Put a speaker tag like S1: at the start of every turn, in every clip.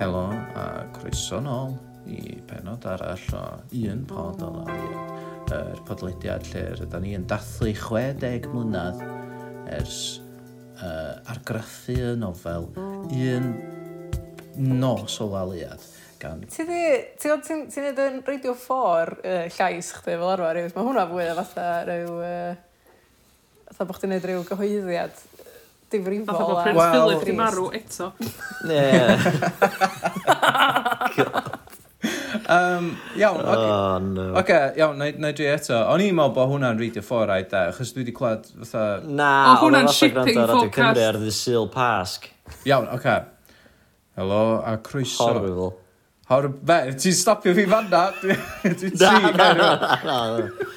S1: Helo a croeso nôl i penod arall o un pod o ddaliad. Yr podlediad lle rydyn ni yn dathlu 60 mlynedd ers uh, argraffu y nofel un nos o laliad gan...
S2: Ti di... Ti'n ti, ti neud yn radio 4 uh, llais chdi fel arfer, mae hwnna fwy o fatha rhyw... Uh, fatha bod chdi'n neud rhyw gyhoeddiad difrifol.
S3: Fatha bod Prince
S1: Wel,
S3: Philip di marw eto.
S1: Um, iawn, oce,
S4: Oh, no.
S1: okay, iawn, na, na i dri eto. O'n i'n meddwl bod hwnna'n reidio ffordd da, achos dwi wedi clywed fatha...
S4: Na,
S3: o, hwnna'n
S4: o'n
S3: shipping
S4: gwrando ar Radio
S3: forecast.
S4: Cymru ar ddy Sil Pasg.
S1: Iawn, oce. Okay. Helo, a croeso.
S4: Horrible.
S1: Hor... Be, ti'n stopio fi fanna? Dwi'n
S4: Na, na, na, na, na.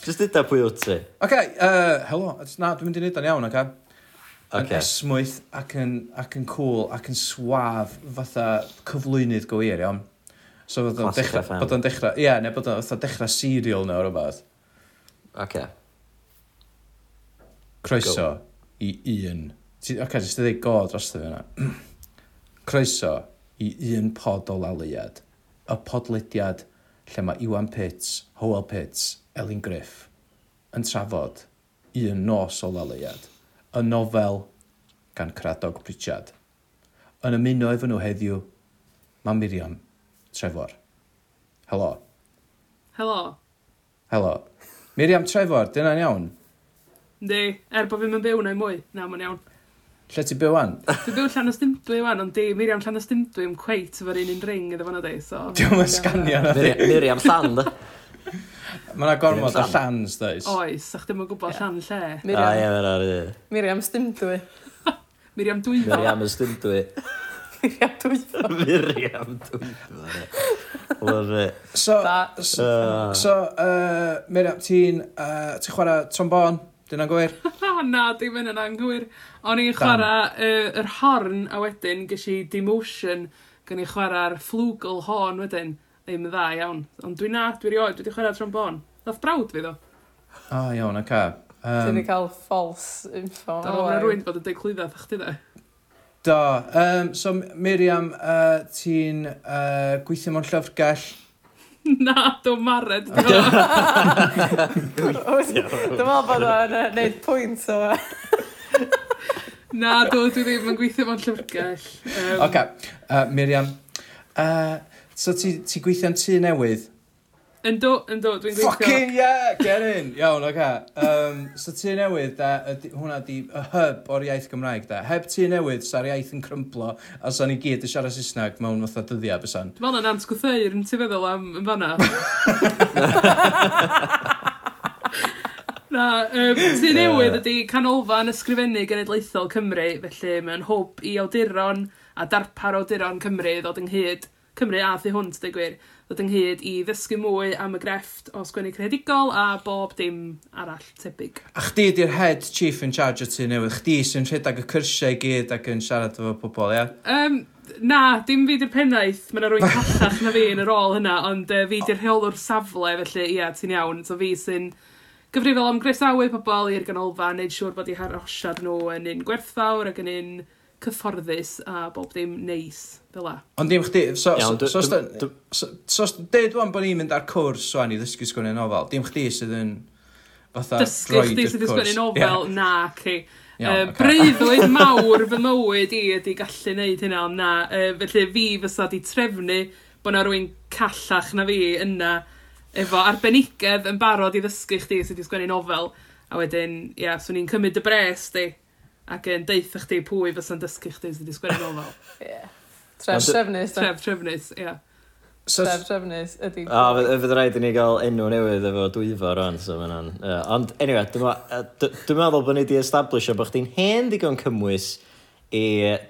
S4: Just dda pwy wyt ti.
S1: Oce, okay, uh, helo. Na, dwi'n mynd i wneud o'n iawn, oce?
S4: Okay?
S1: Yn esmwyth ac yn, ac yn cool ac yn swaf fatha cyflwynydd go wir, iawn. So bod o'n
S4: Classic
S1: dechrau...
S4: FM.
S1: Bod o'n dechrau... Ie, yeah, neu bod o'n fatha dechrau serial neu o rhywbeth.
S4: Oce.
S1: Croeso i un... Ti- Oce, okay, jyst i ddweud go dros fi yna. Croeso i un pod o laliad. Y podlediad lle mae Iwan Pits, Howell Pits Elin Griff yn trafod un nos o laleiad, y nofel gan Cradog Pritchard. Yn ymuno efo nhw heddiw, mae Miriam Trefor. Helo.
S3: Helo.
S1: Helo. Miriam Trefor, dyna'n iawn?
S3: Yndi, er bod fi'n byw na'i mwy, na mae'n iawn.
S1: Lle ti byw an?
S3: Dwi'n byw llan o stymdwy wan, ond di, Miriam llan o stymdwy yn cweit efo'r un un ring iddo fan o di, so...
S1: Diolch yn sganio na
S4: di. Miriam llan, da.
S1: Mae yna gormod o llans, dweud.
S3: Oes, sa'ch ddim yn gwybod llan lle.
S4: Ah, a
S2: ie,
S4: mae'n ar y...
S2: Miriam Stymdwy.
S3: Miriam Dwyfo.
S4: Miriam Stymdwy.
S2: Miriam Dwyfo.
S4: Miriam Dwyfo. Love it.
S1: So,
S2: Da.
S4: Ah.
S1: so, uh, Miriam, ti'n uh, ti chwarae trombon? Dyna'n gwir?
S3: Na, na, dim yn yna'n gwir. O'n i'n chwarae yy, yr horn a wedyn ges i demotion gan i chwarae'r flwgl horn wedyn ddim yn dda iawn. Ond dwi'n na, dwi'n rioed, dwi wedi chwarae trombon. Nath brawd fi ddo.
S1: A oh, iawn, ac
S2: a.
S1: Um,
S2: Ti'n cael false info.
S3: Da roedd rwy'n bod yn deud clwydda, thach ti dda?
S1: Do. Um, so, Miriam, uh, ti'n uh, gweithio mewn llyfrgell
S3: Na, do mared.
S2: Dwi'n meddwl bod o'n neud pwynt o.
S3: Na, do, dwi ddim yn gweithio mewn llyfrgell. Um...
S1: Oce, okay. uh, Miriam, uh, So ti, ti gweithio'n tŷ newydd?
S3: Yn do, yn do, dwi'n gweithio.
S1: Fucking yeah, get in! Iawn, oce. Okay. Um, so tŷ newydd, da, hwnna di y hub o'r iaith Gymraeg, da. Heb tŷ newydd, sa'r iaith yn crymplo, a sa'n ni gyd yn siarad Saesneg mewn fatha dyddiau, bysan.
S3: Dwi'n meddwl yn Ant Gwthair, yn ti feddwl am yn fanna? Na, um, tu newydd ydy canolfan ysgrifennu genedlaethol Cymru, felly mae'n hwb i awduron a darpar awduron Cymru ddod ynghyd. Cymru a thu hwnt, dweud gwir, ddod ynghyd i ddysgu mwy am y grefft o sgwennu credigol a bob dim arall tebyg.
S1: A chdi di'r head chief in charge o tu newydd, chdi sy'n rhedeg y cyrsiau i gyd ac yn siarad efo pobl, ia?
S3: Um, na, dim fi di'r pennaeth, mae yna rwy'n callach na fi yn yr ôl hynna, ond uh, fi di'r rheolwr safle, felly ia, ti'n iawn, so fi sy'n gyfrifol am gresawu pobl i'r ganolfa, neud siŵr bod i harosiad nhw yn un gwerthfawr ac yn un cyfforddus a bob dim neis fel la.
S1: Ond dim chdi, so,
S4: Iawn,
S1: so, so, so, so, so, so dweud wan bod ni'n mynd ar cwrs o'n i ddysgu sgwni nofel, dim chdi sydd yn fatha
S3: Dysgu chdi sydd
S1: yn
S3: sgwni nofel,
S1: yeah.
S3: na chi.
S1: Iawn,
S3: uh,
S1: okay.
S3: Breuddwyd mawr fy mywyd i ydy gallu neud hynna, ond na. Uh, felly fi fysa di trefnu bod na rwy'n callach na fi yna efo arbenigedd yn barod i ddysgu chdi sydd wedi sgwennu nofel. A wedyn, ia, yeah, swn i'n cymryd y bres di ac yn deitha chdi pwy fysa'n dysgu chdi sydd wedi sgwennu nofel.
S2: Ie. Tref trefnus.
S3: Tref trefnus, ie.
S1: So,
S2: Tref trefnus ydy...
S4: O, fydd rhaid i ni gael enw newydd efo dwyfo rwan, so fyna'n... Uh, ond, anyway, dwi'n meddwl bod ni wedi establisho bod chdi'n hen digon cymwys i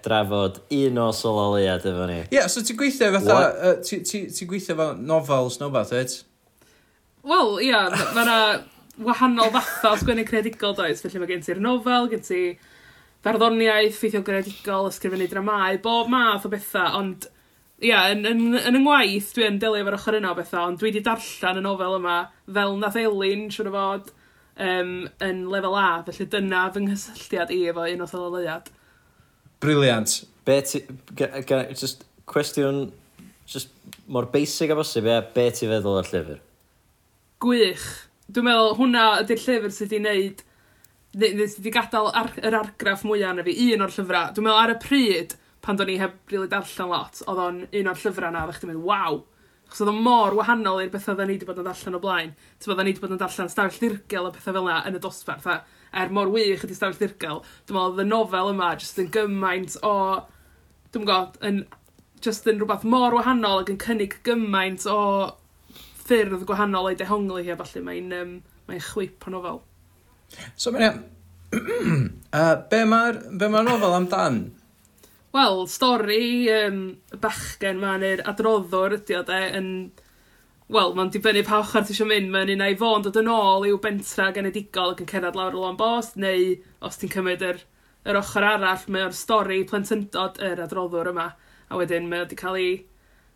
S4: drafod un o sololiad efo ni.
S1: Ie, yeah, so ti'n gweithio fatha... Uh, ti'n ti, ti gweithio fel novels no beth, et?
S3: Wel, ie, yeah, mae yna wahanol fatha sgwennu creadigol does, felly mae gen ti'r nofel, gen ti farddoniaeth, ffeithio greadigol, ysgrifennu dramau, bob math o bethau, ond ia, yn, yn, yn yng ngwaith dwi yn delio efo'r ochr yna o bethau, ond dwi wedi darllen y nofel yma fel nath Elin, siwr o fod, um, yn lefel A, felly dyna fy nghysylltiad i efo un o thyloleiad.
S1: Briliant.
S4: Be ti... Just cwestiwn just mor basic a bosib, ia, be ti feddwl o'r llyfr?
S3: Gwych. Dwi'n meddwl hwnna ydy'r llyfr sydd wedi wneud Wedi gadael ar, yr argraff mwyaf na fi, un o'r llyfrau. Dwi'n meddwl ar y pryd, pan do'n i heb rili really darllen lot, oedd o'n un o'r llyfrau na, ddech chi'n mynd, waw! Chos oedd o'n mor wahanol i'r bethau dda ni wedi bod yn darllen o blaen. Ti'n bod, ni wedi bod yn darllen stafell ddirgel o bethau fel yna yn y dosbarth. A er mor wych ydi stafell ddirgel, dwi'n meddwl oedd y nofel yma jyst yn gymaint o... Dwi'n gwybod, yn, jyst yn rhywbeth mor wahanol ac yn cynnig gymaint o ffyrdd gwahanol o'i dehongli hi a falle mae'n um, mae chwip o nofel.
S1: So mae'n iawn. uh, be mae'r ma nofel amdan?
S3: Wel, stori um, bachgen ma, neu'r adroddwr ydi o de, yn... Wel, mae'n dibynnu pa ochr ti eisiau mynd, mae'n un ei fo'n dod yn ôl i'w bentra genedigol ac yn cerdded lawr y lôn bost, neu os ti'n cymryd yr, yr ochr arall, mae'r stori plentyndod yr adroddwr yma, a wedyn mae wedi cael ei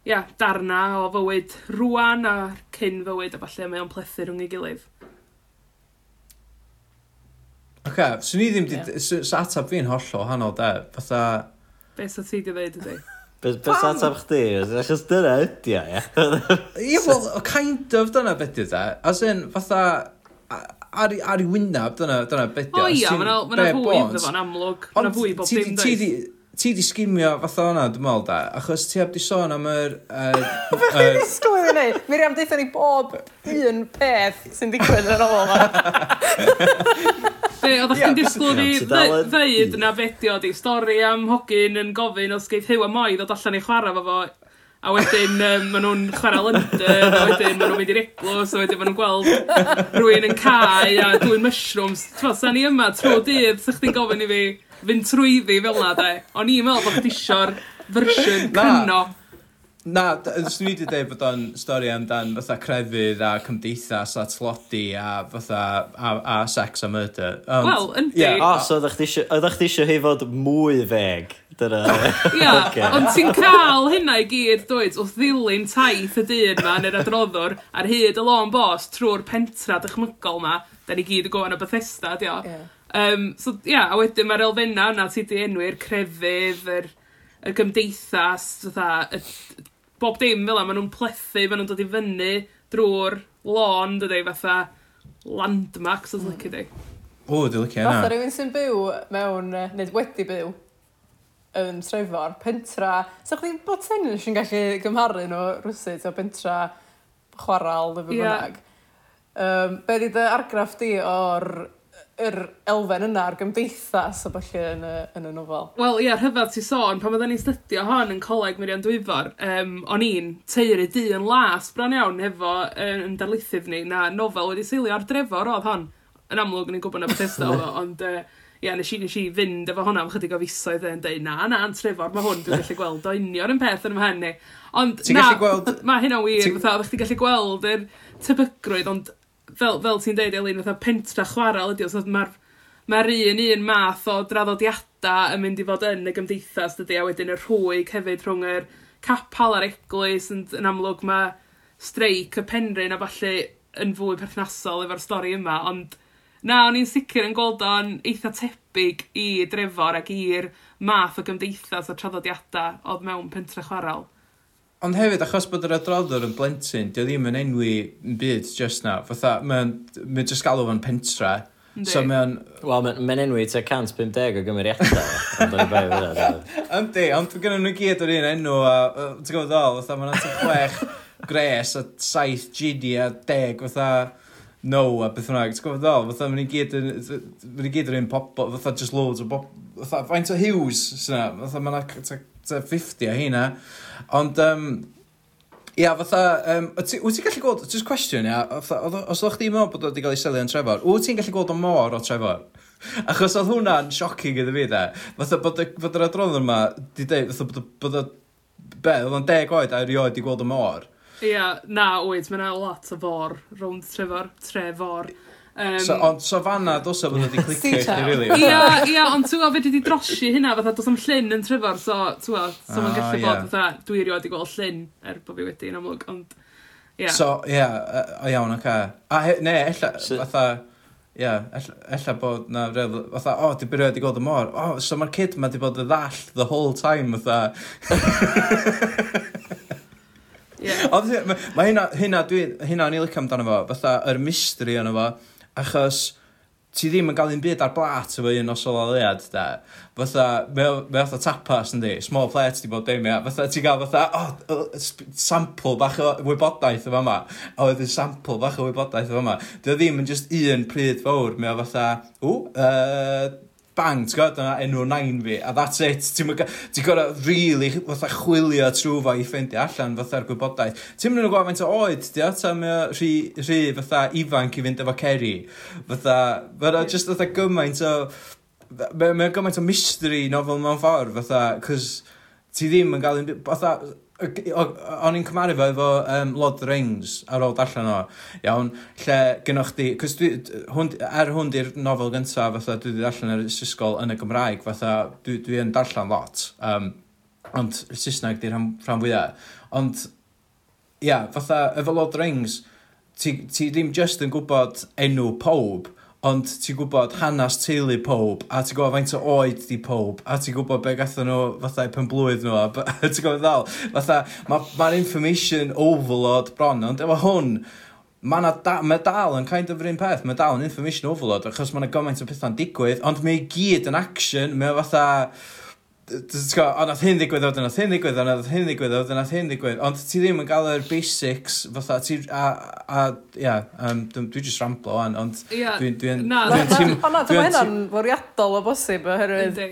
S3: ia, darna o fywyd rwan a cyn fywyd a falle mae o'n plethu rhwng ei gilydd.
S1: Ok, so ni ddim... Yeah. So, atab fi'n hollol hanol de, fatha...
S3: Be sa ti di ddweud ydi?
S4: Be, be sa atab chdi? Achos dyna ydi o, ie?
S1: Ie, wel, kind of dyna beth ydi de. As in, fatha... Ar, ar i wynaf, dyna, dyna beth ydi.
S3: O ia, mae'n fwy iddo fo'n amlwg. Mae'na fwy bob dim
S1: dweud ti di sgimio fatha hwnna, dwi'n meddwl da, achos ti heb di sôn am yr... Fe
S2: chi di sgwyl i wneud? Miriam, deitha ni bob un peth sy'n digwydd yn ôl yma.
S3: Be, oeddech chi'n disgwyl i ddeud na fedio di stori am hogyn yn gofyn os geith hyw a moi ddod allan i chwarae fo fo A wedyn um, maen nhw'n chwarae London, a wedyn maen nhw'n mynd i'r eglwys, a wedyn maen nhw'n gweld rhywun yn cae a dwy'n mushrooms. Twa, sa ni yma tro dydd, sa chdi'n gofyn i fi fynd trwyddi fel na, de. O'n i'n meddwl bod chdi isio'r fersiwn cryno.
S1: Na, dwi wedi dweud bod o'n stori amdan fatha crefydd a cymdeithas a tlodi a fatha a, a sex a murder. Ond,
S3: Wel, yndi.
S1: Yeah.
S4: O, so oeddech chi eisiau hi fod mwy feg. Dyna.
S3: Ia, ond ti'n cael hynna i gyd, dweud, o ddilyn taith y dyn ma yn yr adroddwr ar hyd y lôn bos trwy'r pentra dychmygol ma, da ni gyd y gofyn o Bethesda, dio.
S2: Yeah.
S3: Um, so, ia, yeah, a wedyn mae'r elfenna yna ti di enwi'r crefydd, yr, er, y gymdeithas, fatha, y bob dim fel yna, maen nhw'n plethu, maen nhw'n dod i fyny drwy'r lôn, dydy, fatha landmarks os lyci di.
S1: O, dwi'n
S2: lycio
S1: yna.
S2: Fatha rhywun sy'n byw mewn, neu wedi byw, yn trefor, pentra... So chdi bod tenyn sy'n gallu gymharu nhw rwysyd o pentra chwaral, dy
S3: fy
S2: yeah. bynnag. Um, be di dy argraff di o'r yr elfen yna ar gymdeithas o falle yn y, yn y nofel.
S3: Wel, ie, yeah, rhyfedd ti sôn, pan oedden ni'n studio hon yn coleg Miriam Dwyfor, um, o'n i'n teiri di yn las bron iawn hefo yn, yn darlithydd ni, na nofel wedi seilio ar drefor oedd hon. Yn amlwg, ni'n gwybod na Bethesda oedd ond ie, uh, yeah, nes, i, nes i fynd efo hwnna am chydig o fisoedd yn dweud, na, na, yn trefor, mae hwn, dwi'n gallu gweld o union yn peth yn fy ni. Ond, na,
S1: gweld...
S3: mae hynna'n wir,
S1: wir,
S3: fatha, oeddech ti'n gallu gweld yr tebygrwydd, ond fel, fel ti'n deud, Elin, fatha pentra chwarel ydi, os mae'r mae'r un un math o draddodiadau yn mynd i fod yn y gymdeithas dydy, a wedyn y rhwyg hefyd rhwng yr capal a'r eglwys, yn, yn amlwg mae streic y penryn a falle yn fwy perthnasol efo'r stori yma, ond na, o'n i'n sicr yn gweld o'n eitha tebyg i drefor ac i'r math o gymdeithas a traddodiadau oedd mewn pentre chwarel.
S1: Ond hefyd, achos bod yr adroddwr yn blentyn, dio ddim yn enwi yn byd just na. Fatha, mae'n mae just galw fo'n pentra.
S3: Yndi.
S1: So mae'n...
S4: Wel, mae'n mae enwi te 150 o gymeriadau.
S1: Yndi, ond dwi'n gynnu nhw gyd o'r un enw, a yy, ti'n gwybod ddol, fatha mae'n ataf chwech gres, a saith gini, a deg, fatha no a beth yna, ti'n gwybod ddol, fatha mae'n gyd yn, mae'n gyd yr un pobol, fatha just loads o bob... fatha faint o Hughes, syna, fatha mae'n 50 a hynna. Ond, um, ia, fatha, um, wyt ti'n gallu gweld, just question, ia, fatha, os oedd chdi meddwl bod wedi cael ei selio yn Trefor, wyt ti'n gallu gweld o mor o Trefor? Achos oedd hwnna'n shocking iddo fi, de. Fatha bod, bod yr adroddwr yma, di dweud, fatha bod, bod, be, oedd o'n deg oed a erioed i gweld o mor?
S3: Ia, na, oed, mae yna lot o for rownd Trefor, Trefor. Um,
S1: so, ond so fanna, dos o fod wedi clicio i chi, really?
S3: Ia, ia, ond ti'n gwybod, fe wedi drosi hynna, fatha, dos am llyn yn tryfor, so, ti'n gwybod, so
S1: ah, ma'n
S3: gallu
S1: yeah.
S3: bod, fatha, dwi erioed i gweld llyn, er bod fi wedi yn amlwg, ond, ia.
S1: So, ia, yeah, o iawn, oce. A, he, ne, ella,
S4: so,
S1: fatha, ia, ella, ella bod na, reddf, fatha, o, di byrwyd wedi gweld y môr, o, so mae'r kid ma di bod y ddall the whole time, fatha.
S3: Yeah.
S1: Ond mae hynna, hynna, dwi, hynna o'n i licio amdano fo, fatha, yr mystery o'n fo, achos ti ddim yn cael un byd ar blat efo un os o leiad, da. Fatha, mae fatha tapas yn di, small plates di bod dim, ia. Fatha, ti gael fatha, oh, sample bach o wybodaeth efo yma. O, ydy sample bach o wybodaeth efo yma. Dio ddim yn just un pryd fawr, mae o fatha, w, uh, bang, ti'n gwybod, dyna enw nain fi, a that's it. Ti'n ti gorau really fatha chwilio trwy fo i ffeindio allan fatha'r gwybodaeth. Ti'n mynd yn gwybod faint o oed, di o, ta mae rhy, rhy fatha ifanc i fynd efo Kerry. Fatha, fatha, just fatha gymaint o, mae'n gymaint o mystery nofel mewn ffordd, fatha, cos ti ddim yn gael un... Fatha, o'n i'n cymaru fo efo um, Lord of the Rings ar ôl darllen o, iawn, lle gynnwch chi, cos dwi, hwn, er hwn di'r nofel gyntaf, fatha dwi wedi darllen yr ysgol yn y Gymraeg, fatha dwi, dwi yn darllen lot, um, ond Saesneg di'r rhan, rhan fwyaf. Ond, ia, yeah, fatha efo Lord of the Rings, ti, ti ddim just yn gwybod enw pob, ond ti'n gwybod hanes teulu pob, a ti'n gwybod faint o oed di pob, a ti'n gwybod be gatho nhw fatha i pen blwydd nhw, a ti'n gwybod ddal, fatha, mae'r ma, information overload bron, ond efo hwn, mae da, ma dal yn kind of yr un peth, mae dal yn information overload, achos mae yna gymaint o pethau'n digwydd, ond mae e gyd yn action, mae fatha, Ond nath hyn ddigwydd, ond nath hyn ddigwydd, ond nath hyn ddigwydd, ond nath hyn ddigwydd. Ond ti ddim yn gael yr basics, fatha, ti... A, a, ia, um, dwi just ramblo o'n, ond... Ia,
S3: na.
S1: dwi'n,
S3: na,
S2: dyma hynna'n fwriadol o bosib, oherwydd...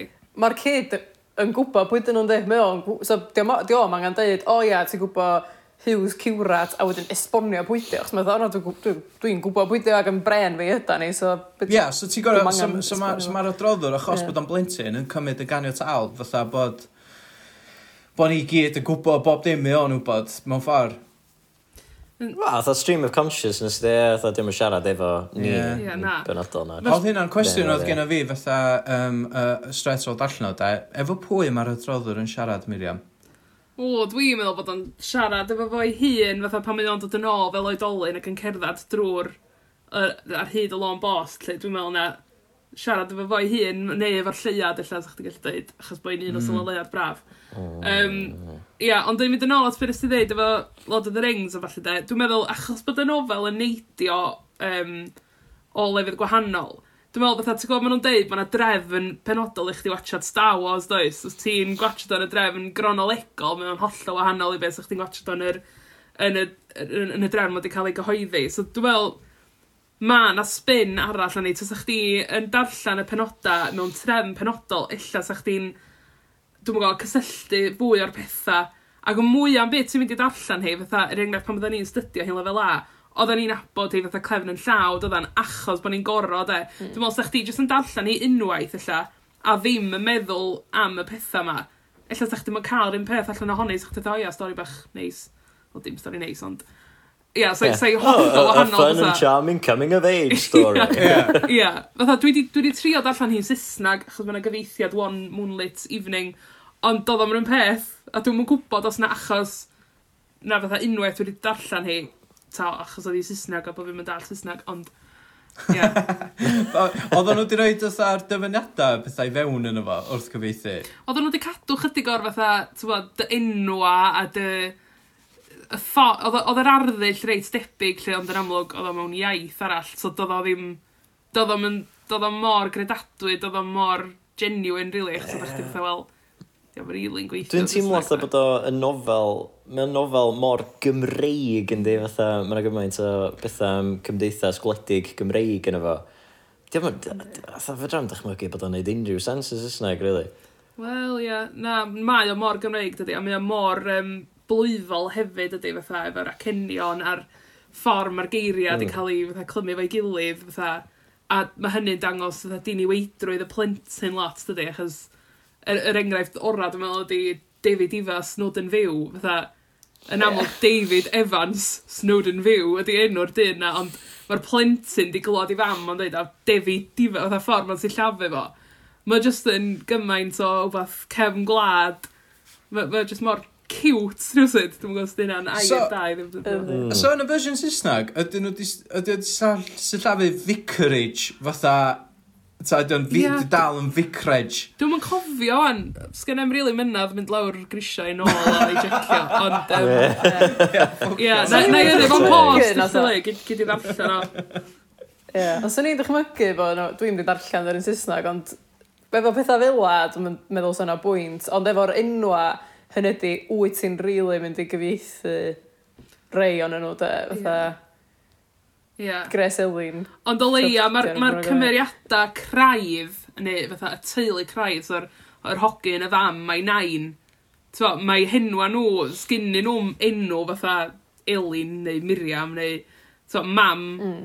S2: Mae'r cyd yn gwybod pwy dyn nhw'n dweud, mae o'n... So, diolch angen dweud, o ia, ti'n gwybod Hughes Cywrat a wedyn esbonio bwydio. Chos mae'n dod, dwi'n dwi, dwi gwybod bwydio ac yn bren fi yda ni, so...
S1: Ie, yeah, so ti'n gorau, so, so mae'r so ma adroddwr, achos
S2: yeah.
S1: bod o'n blentyn, yn cymryd y ganiataol, fatha bod... bod ni gyd yn gwybod bob dim i o'n wybod, mewn ffordd. Mm.
S4: Wel, atho stream of consciousness di, atho dim yn siarad efo ni
S1: yeah.
S3: yeah, na.
S4: benodol na.
S1: Oedd hynna'n cwestiwn oedd gen i fi fatha um, uh, stret o darllen o da, efo pwy mae'r adroddwr yn siarad, Miriam?
S3: O, dwi'n meddwl bod o'n siarad efo fo'i hun, fatha pan mae o'n dod yn ôl fel oedolyn ac yn cerdded drwy'r er, ar hyd y lôn bost, lle dwi'n meddwl na siarad efo fo'i hun, neu efo'r lleiad, illa, sa'ch ti'n gallu dweud, achos boi'n un mm. o sylw leiad braf. Mm. Um, ia, yeah, ond dwi'n mynd yn ôl at beth ysdi dweud efo Lord of the Rings a falle de, dwi'n meddwl achos bod y nofel yn neidio um, o lefydd gwahanol, Dwi'n meddwl, fatha, ti'n gwybod, maen nhw'n deud, mae yna drefn penodol i chdi watchad Star Wars, does? Os ti'n gwachod o'n y drefn gronolegol, mae o'n hollol wahanol i beth os ti'n gwachod o'n yr, yn y, yn, yn y drefn wedi cael ei gyhoeddi. So dwi'n meddwl, mae na spin arall yn ei. tos ydych yn darllen y penoda mewn trefn penodol, illa os chdi'n, dwi'n meddwl, cysylltu fwy o'r pethau. Ac yn mwy am beth ti'n mynd i darllen hei, fatha, er enghraifft pan byddwn ni'n studio hi'n lefel A, oedden ni'n abod ei fatha clefn yn llaw, oedden achos bod ni'n gorro, de. Mm. Dwi'n meddwl, sa chdi jyst yn darllen ni unwaith, illa, a ddim yn meddwl am y pethau yma. Ella sa chdi ddim yn cael un peth allan ohoni, sa chdi dda, ia, stori bach neis. Wel, dim stori neis, ond... Ia, yeah, so,
S4: yeah.
S3: so, so hollol
S4: oh,
S3: wahanol.
S4: A, a fun and charming coming of age story.
S3: Ia, yeah. fatha, dwi wedi trio darllen hi'n Saesnag, achos mae'n gyfeithiad one moonlit evening, ond doedd o'n mynd peth, a dwi'n mwyn gwybod os na achos na fatha unwaith wedi darllen hi, ta, achos oedd hi Saesneg a bod fi'n mynd ar Saesneg, ond... Yeah.
S1: Oedden nhw wedi rhoi ar dyfyniadau pethau fewn yn efo wrth cyfeithi?
S3: Oedden nhw wedi cadw chydig o'r fatha, ti'n bod, dy enwa a dy... Oedd yr arddull reit debyg lle ond yn amlwg oedd o mewn iaith arall, so doedd o ddim... Doedd o mor gredadwy, doedd o mor genuine, really, achos oedd o'ch ti'n wel, Dwi'n rili'n gweithio.
S4: Dwi'n teimlo fatha bod o'n nofel, mae'n nofel mor Gymreig yn di, fatha, mae'n gymaint o bethau am cymdeithas gwledig Gymreig yn efo. Dwi'n meddwl, fatha fe dram dychmygu bod o'n neud unrhyw sens yn Saesneg, really.
S3: Wel, ie, yeah. na, mae o mor Gymreig, dydy, a mae o mor um, blwyfol hefyd, dydy, fatha, efo'r acenion a'r ffordd mae'r geiriau wedi
S4: mm.
S3: cael ei fatha, clymu fo'i gilydd, fatha, a mae hynny'n dangos fatha diniweidrwydd y plentyn lot, dydy, achos yr, yr enghraifft ora, dwi'n meddwl, ydy David Ifas Snowden Fyw, fatha, yn aml. David Evans Snowden Fyw ydy enw'r dyn na, ond mae'r plentyn di glod i fam, ond dweud, a David Ifas, fatha ffordd ma'n sy'n llafu fo. Mae jyst yn gymaint o wbeth cefn gwlad, mae ma jyst mor cute rhywsyd. Dwi'n gwybod sydd hynna'n air
S1: so,
S3: da i ddim.
S1: So yn y fersiwn Saesneg, ydyn nhw wedi sillafu vicarage fatha Ta, dwi'n
S3: yeah.
S1: dwi dal yn ficreg.
S3: Dwi'n yn cofio, an. Sgan em rili really mynydd mynd lawr grisiau yn ôl a i jecio. Ond, um, ie, na i yna fo'n post, gyd i ddarllen o.
S2: Ie, os o'n i'n dychmygu bod, no, dwi'n di darllen yr un Saesneg, ond efo pethau fel fila, dwi'n meddwl sy'n o bwynt, ond efo'r enwa, hynny di, wyt ti'n rili really mynd i gyfieithu rei o'n nhw, de, fatha...
S3: Yeah yeah.
S2: Gres Elin.
S3: Ond o leia, mae'r ma,
S2: ma
S3: cymeriadau craif, neu fatha y teulu craif, so'r yr hogyn, y fam, mae nain. Twa, mae henwa nhw, sgynnu nhw enw fatha Elin neu Miriam neu twa, mam
S2: mm.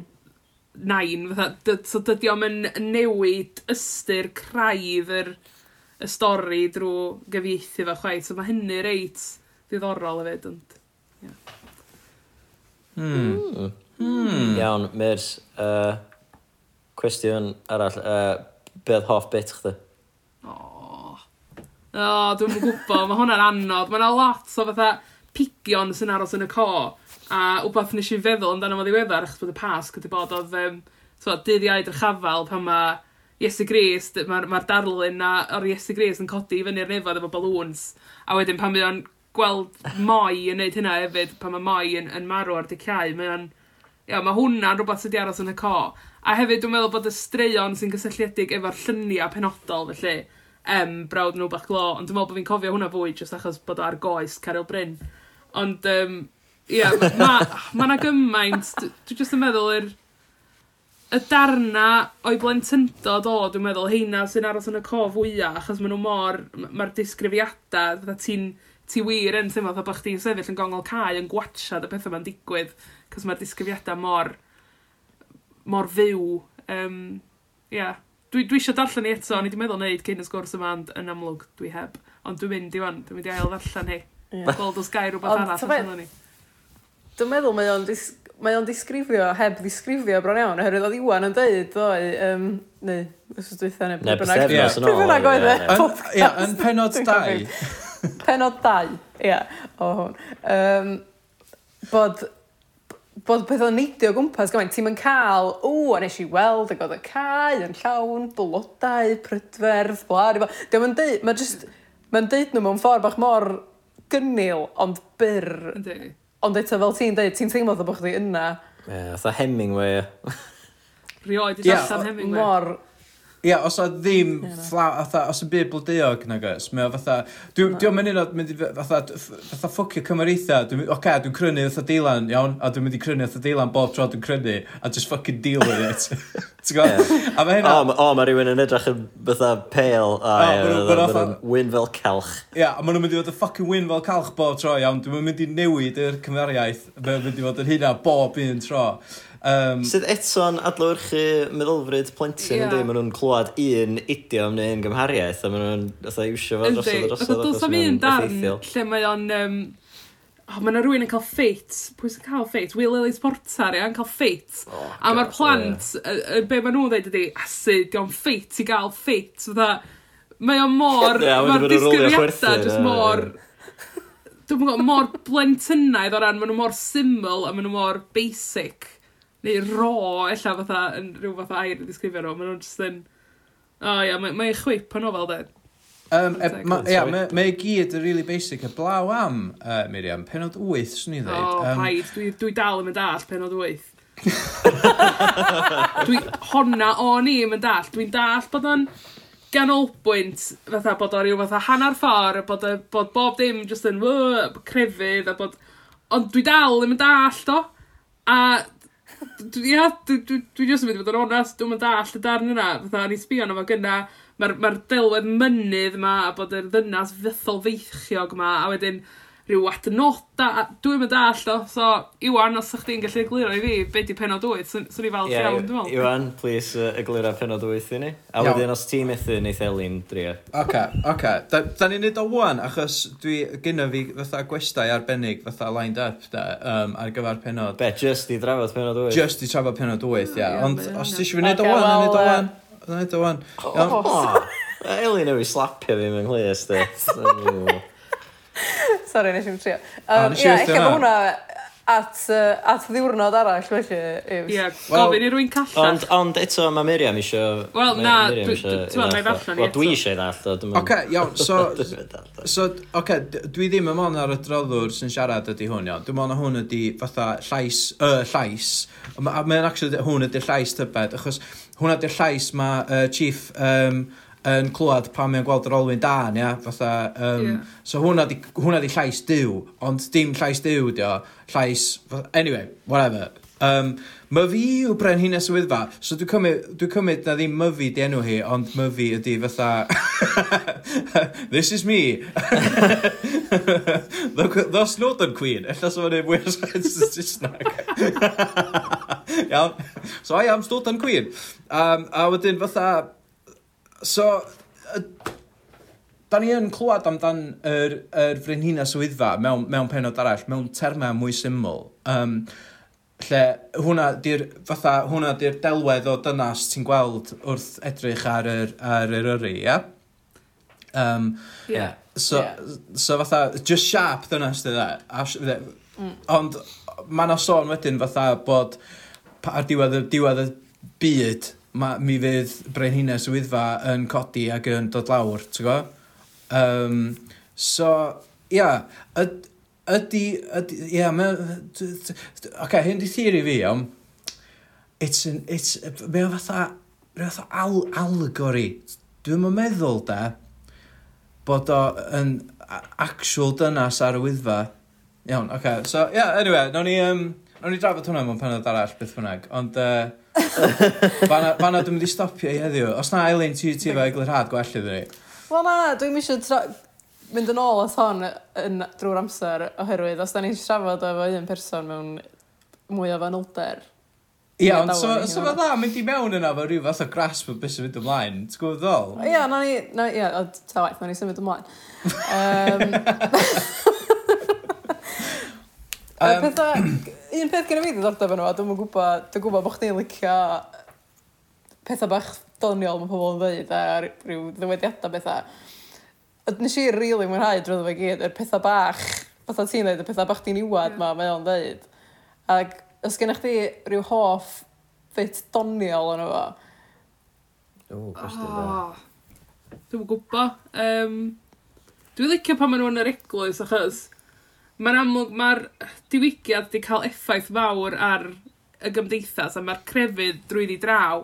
S3: nain. Fatha, so dydy o'm yn newid ystyr craif yr y stori drwy gyfieithu fo chwaith. So mae hynny reit ddiddorol hefyd. Ond,
S1: yeah. Mm. Mm.
S4: Hmm. Iawn, Myrs, uh, cwestiwn arall, uh, beth hoff bit chdi?
S3: O, oh. oh, dwi'n gwybod, mae hwnna'n anodd. Mae yna lot o fatha pigion sy'n aros yn y co. A wbeth nes i feddwl amdano fo ddiweddar, achos bod y pasg wedi bod oedd um, so, yr chafal pan mae Iesu Gris, mae'r ma darlun na o'r Iesu Gris yn codi i fyny'r nefod efo balwns. A wedyn pan mae o'n gweld moi yn neud hynna hefyd, pan mae moi yn, yn marw ar dicau, mae o'n Ia, mae hwnna'n rhywbeth sydd wedi aros yn y co. A hefyd, dwi'n meddwl bod y straeon sy'n gysylltiedig efo'r lluniau penodol, felly, em, brawd nhw bach glo. Ond dwi'n meddwl bod fi'n cofio hwnna fwy, jyst achos bod o ar goes Caryl Bryn. Ond, um, ia, mae yna ma, ma gymaint, dwi'n jyst yn meddwl yr... Y darna o'i blentyndod o, dwi'n meddwl, heina sy'n aros yn y co fwyaf, achos maen nhw mor, mae'r disgrifiadau, ti'n ti wir yn teimlo fatha bod chdi'n sefyll yn gongol cae yn gwachad y pethau ma'n digwydd, cos mae'r disgyfiadau mor, mor fyw. Um, yeah. Dwi, dwi eisiau darllen ni eto, ni wedi meddwl wneud cyn y sgwrs yma, ond yn amlwg dwi heb. Ond dwi'n mynd i wan, dwi'n mynd i ail ddarllen hi.
S2: Yeah.
S3: Gweld os gair rhywbeth arall allan ni.
S2: Dwi'n meddwl mae o'n dis, mae o'n disgrifio, heb disgrifio bron iawn, oherwydd oedd Iwan yn dweud, doi, um, neu, os ydw i neu,
S4: neu
S2: bynnag oedd e?
S4: y podcast. Ie,
S1: yn penod 2,
S2: penod 2, ia, o hwn. Um, bod bod pethau neidio gwmpas gymaint, ti'n mynd cael, o, a nes i weld, ac oedd y cae yn llawn, blodau, prydferth, bla, rhywbeth. Dwi'n mynd deud, mae'n just, mae'n deud nhw mewn ffordd bach mor gynnil, ond byr.
S3: Ydy.
S2: Ond eto fel ti'n deud, ti'n teimlo dda bod chdi yna.
S4: Ie, yeah, Hemingway.
S3: Rioed i
S1: yeah,
S3: allan Hemingway.
S2: Mor,
S1: Ia, os o ddim ffla, fatha, os y byd blodeuog nag oes, mae o fatha, dwi'n dwi mynd i'n mynd i fe- fatha, fatha ffwcio cymreitha, dwi'n mynd, oce, dwi'n crynu fatha dilan, iawn, a dwi'n mynd i crynu fatha dilan bob tro dwi'n crynu, a just fucking deal with it. Ti'n gwybod? A mae hynna, O,
S4: ma- o, mae rhywun yn edrych yn fatha pale
S1: a
S4: ie,
S1: ma' nhw-
S4: ma'
S1: nhw
S4: fatha-
S1: fatha
S4: wyn fel calch.
S1: ia, a maen nhw'n mynd i fod yn fucking win fel calch bob tro, iawn, dwi'n mynd i newid yr cymeriaeth, mae'n mynd i fod yn hynna bob un tro. Um,
S4: Sydd eto'n adlywyrchu meddylfryd plentyn
S3: yeah.
S4: ynddi, maen nhw'n clywed un idiom neu un gymhariaeth a maen nhw'n iwsio fo drosodd
S3: a drosodd achos mae'n effeithiol. Lle mae o'n... Um, oh, mae yna rhywun yn cael ffeit, pwy sy'n cael ffeit? Will Ellis Porter, ia, yn cael ffeit. Oh, a mae'r plant, yeah. y, y, be maen nhw'n dweud ydy, asu, diolch ffeit i gael ffeit. Fydda, mae o'n mor,
S4: yeah,
S3: mae'r disgrifiadau
S4: jyst
S3: mor, dwi'n gwybod, mor blentynaidd o ran, maen nhw mor syml a maen nhw mor basic neu ro, ella fatha, yn rhyw fatha air i ddisgrifio nhw, maen nhw'n just yn, o oh, ia, mae, mae chwip yn ofal de.
S1: Um, e, ma, ia, mae ma gyd yn really basic. Y blaw am, uh, Miriam, penod 8, swn i ddweud.
S3: O, oh,
S1: um,
S3: paid, dwi, dwi dal yn mynd all penod 8. dwi, honna o'n i yn mynd dall. Dwi'n dall bod o'n ganolbwynt, fatha bod o ryw fatha hanner ffordd, bod, o, bod bob dim just yn crefydd, a bod... Ond dwi dal yn mynd all do. A ia, dwi, dwi, dwi jyst yn mynd i fod yn onest, dwi'n mynd all y darn yna, fatha ni sbio arno fo gyna, mae'r ma delwedd mynydd yma, a bod yr ddynas fythol feichiog yma, a wedyn rhyw adnoda, a dwi'n mynd all o, so Iwan, os ydych chi'n gallu egluro i fi, be di penod 8, swn so, i fel
S4: yeah,
S3: iawn, dwi'n meddwl.
S4: Iwan, please, uh, egluro penod 8 i ni. A
S1: Iawn.
S4: wedyn, os ti'n methu, neith Elin drio.
S1: Oce, okay, oce. Da, da ni'n neud o wan, achos dwi gynno fi fatha gwestai arbennig, fatha lined up, da, um, ar gyfer penod.
S4: Be, just i drafod penod 8?
S1: Just i trafod penod 8, ia.
S3: Yeah.
S1: Ond os ti eisiau fi neud o wan,
S2: na
S1: neud o wan. Neud o wan.
S4: Oh. Elin, ewi slapio fi mewn nghlus, de.
S2: Sorry, nes i'n trio. Um, oh,
S1: yeah,
S2: eich
S1: bod
S2: hwnna at, uh, at ddiwrnod arall, felly.
S3: Ie,
S1: yeah, well,
S3: gofyn i rwy'n calla.
S4: Ond, ond eto, mae Miriam isio...
S3: Wel, na,
S4: dwi'n
S3: meddwl allan
S4: i eto. Dwi eisiau ddall, o.
S1: Oce, iawn, so... so, oce, okay, dwi ddim yn mon ar y droddwr sy'n siarad ydy hwn, iawn. Dwi'n mon hwn ydy fatha llais, y uh, llais. A mae'n actually hwn ydy'r llais tybed, achos hwn ydy'r llais mae uh, chief... Um, yn clywed pan mae'n gweld yr olwyn dan, ia, fatha, um,
S3: yeah.
S1: so hwnna di, hwnna di llais diw, ond dim llais diw, dio, llais, anyway, whatever. Um, myfi yw bren y Wyddfa, so dwi'n cymryd, dwi cymryd na ddim myfi di enw hi, ond myfi ydi fatha, this is me, the the Snowden Queen, ella sef yn ei mwy o sens yn Saesneg. Iawn, so I am Snowden Queen. Um, a wedyn fatha, So, y, da ni yn clywed amdan yr, yr frenhina swyddfa mewn, mewn penod arall, mewn termau mwy syml. Um, lle hwnna di'r fatha hwnna di'r delwedd o dynas ti'n gweld wrth edrych ar yr, ar yr yri, ia? Um,
S3: yeah.
S1: So,
S2: yeah.
S1: so fatha, just sharp dynas di dda. Mm. Ond mae yna sôn wedyn fatha bod ar diwedd, y, diwedd y byd ma, mi fydd Brenhines y Wyddfa yn codi ac yn dod lawr, ti'n go? Um, so, ia, yd, ydy, ydy, ia, ma, ok, hyn di theori fi, iawn. It's an, it's, mae o fatha, mae o fatha al allegory. Dwi'n yn meddwl, da, bod o yn actual dynas ar y wyddfa. Iawn, oce. Okay. So, ia, yeah, anyway, nawn ni, um, nawn ni drafod hwnna mewn penod arall, beth bynnag. Ond, uh, Fanna, fanna dwi'n mynd i stopio i heddiw. Os na, Eileen, ti ti fe eglurhad gwell iddyn ni?
S2: Wel na, dwi'n eisiau tra... mynd yn ôl at hon yn, drwy'r amser oherwydd os da ni'n siarad efo un person mewn mwy o fanylder.
S1: Ie, ond so, so fe dda, mynd i mewn yna fo rhyw fath o grasp o beth sy'n mynd ymlaen. T'w gwybod ddol?
S2: Ie, na ni, na, ie, o, ta waith, na ni symud ymlaen. Um,
S1: um,
S2: pethau, un peth gen i fi ddiddordeb yn o, dwi'n gwybod, dwi'n gwybod bod chdi'n licio pethau bach doniol mae pobl yn dweud a rhyw ddywediadau bethau. Nes i rili really mwynhau drwy fe gyd, yr pethau bach, fatha ti'n dweud, y pethau bach ti'n iwad yeah. ma, mae o'n dweud. Ac os gennych chi rhyw hoff fit doniol yn efo?
S4: O, gwestiwn
S3: oh, da. Dwi'n gwybod. Um, dwi'n licio pan maen nhw'n yr eglwys, achos Mae'n amlwg, mae'r diwygiad wedi cael effaith fawr ar y gymdeithas a mae'r crefydd drwy ddi draw.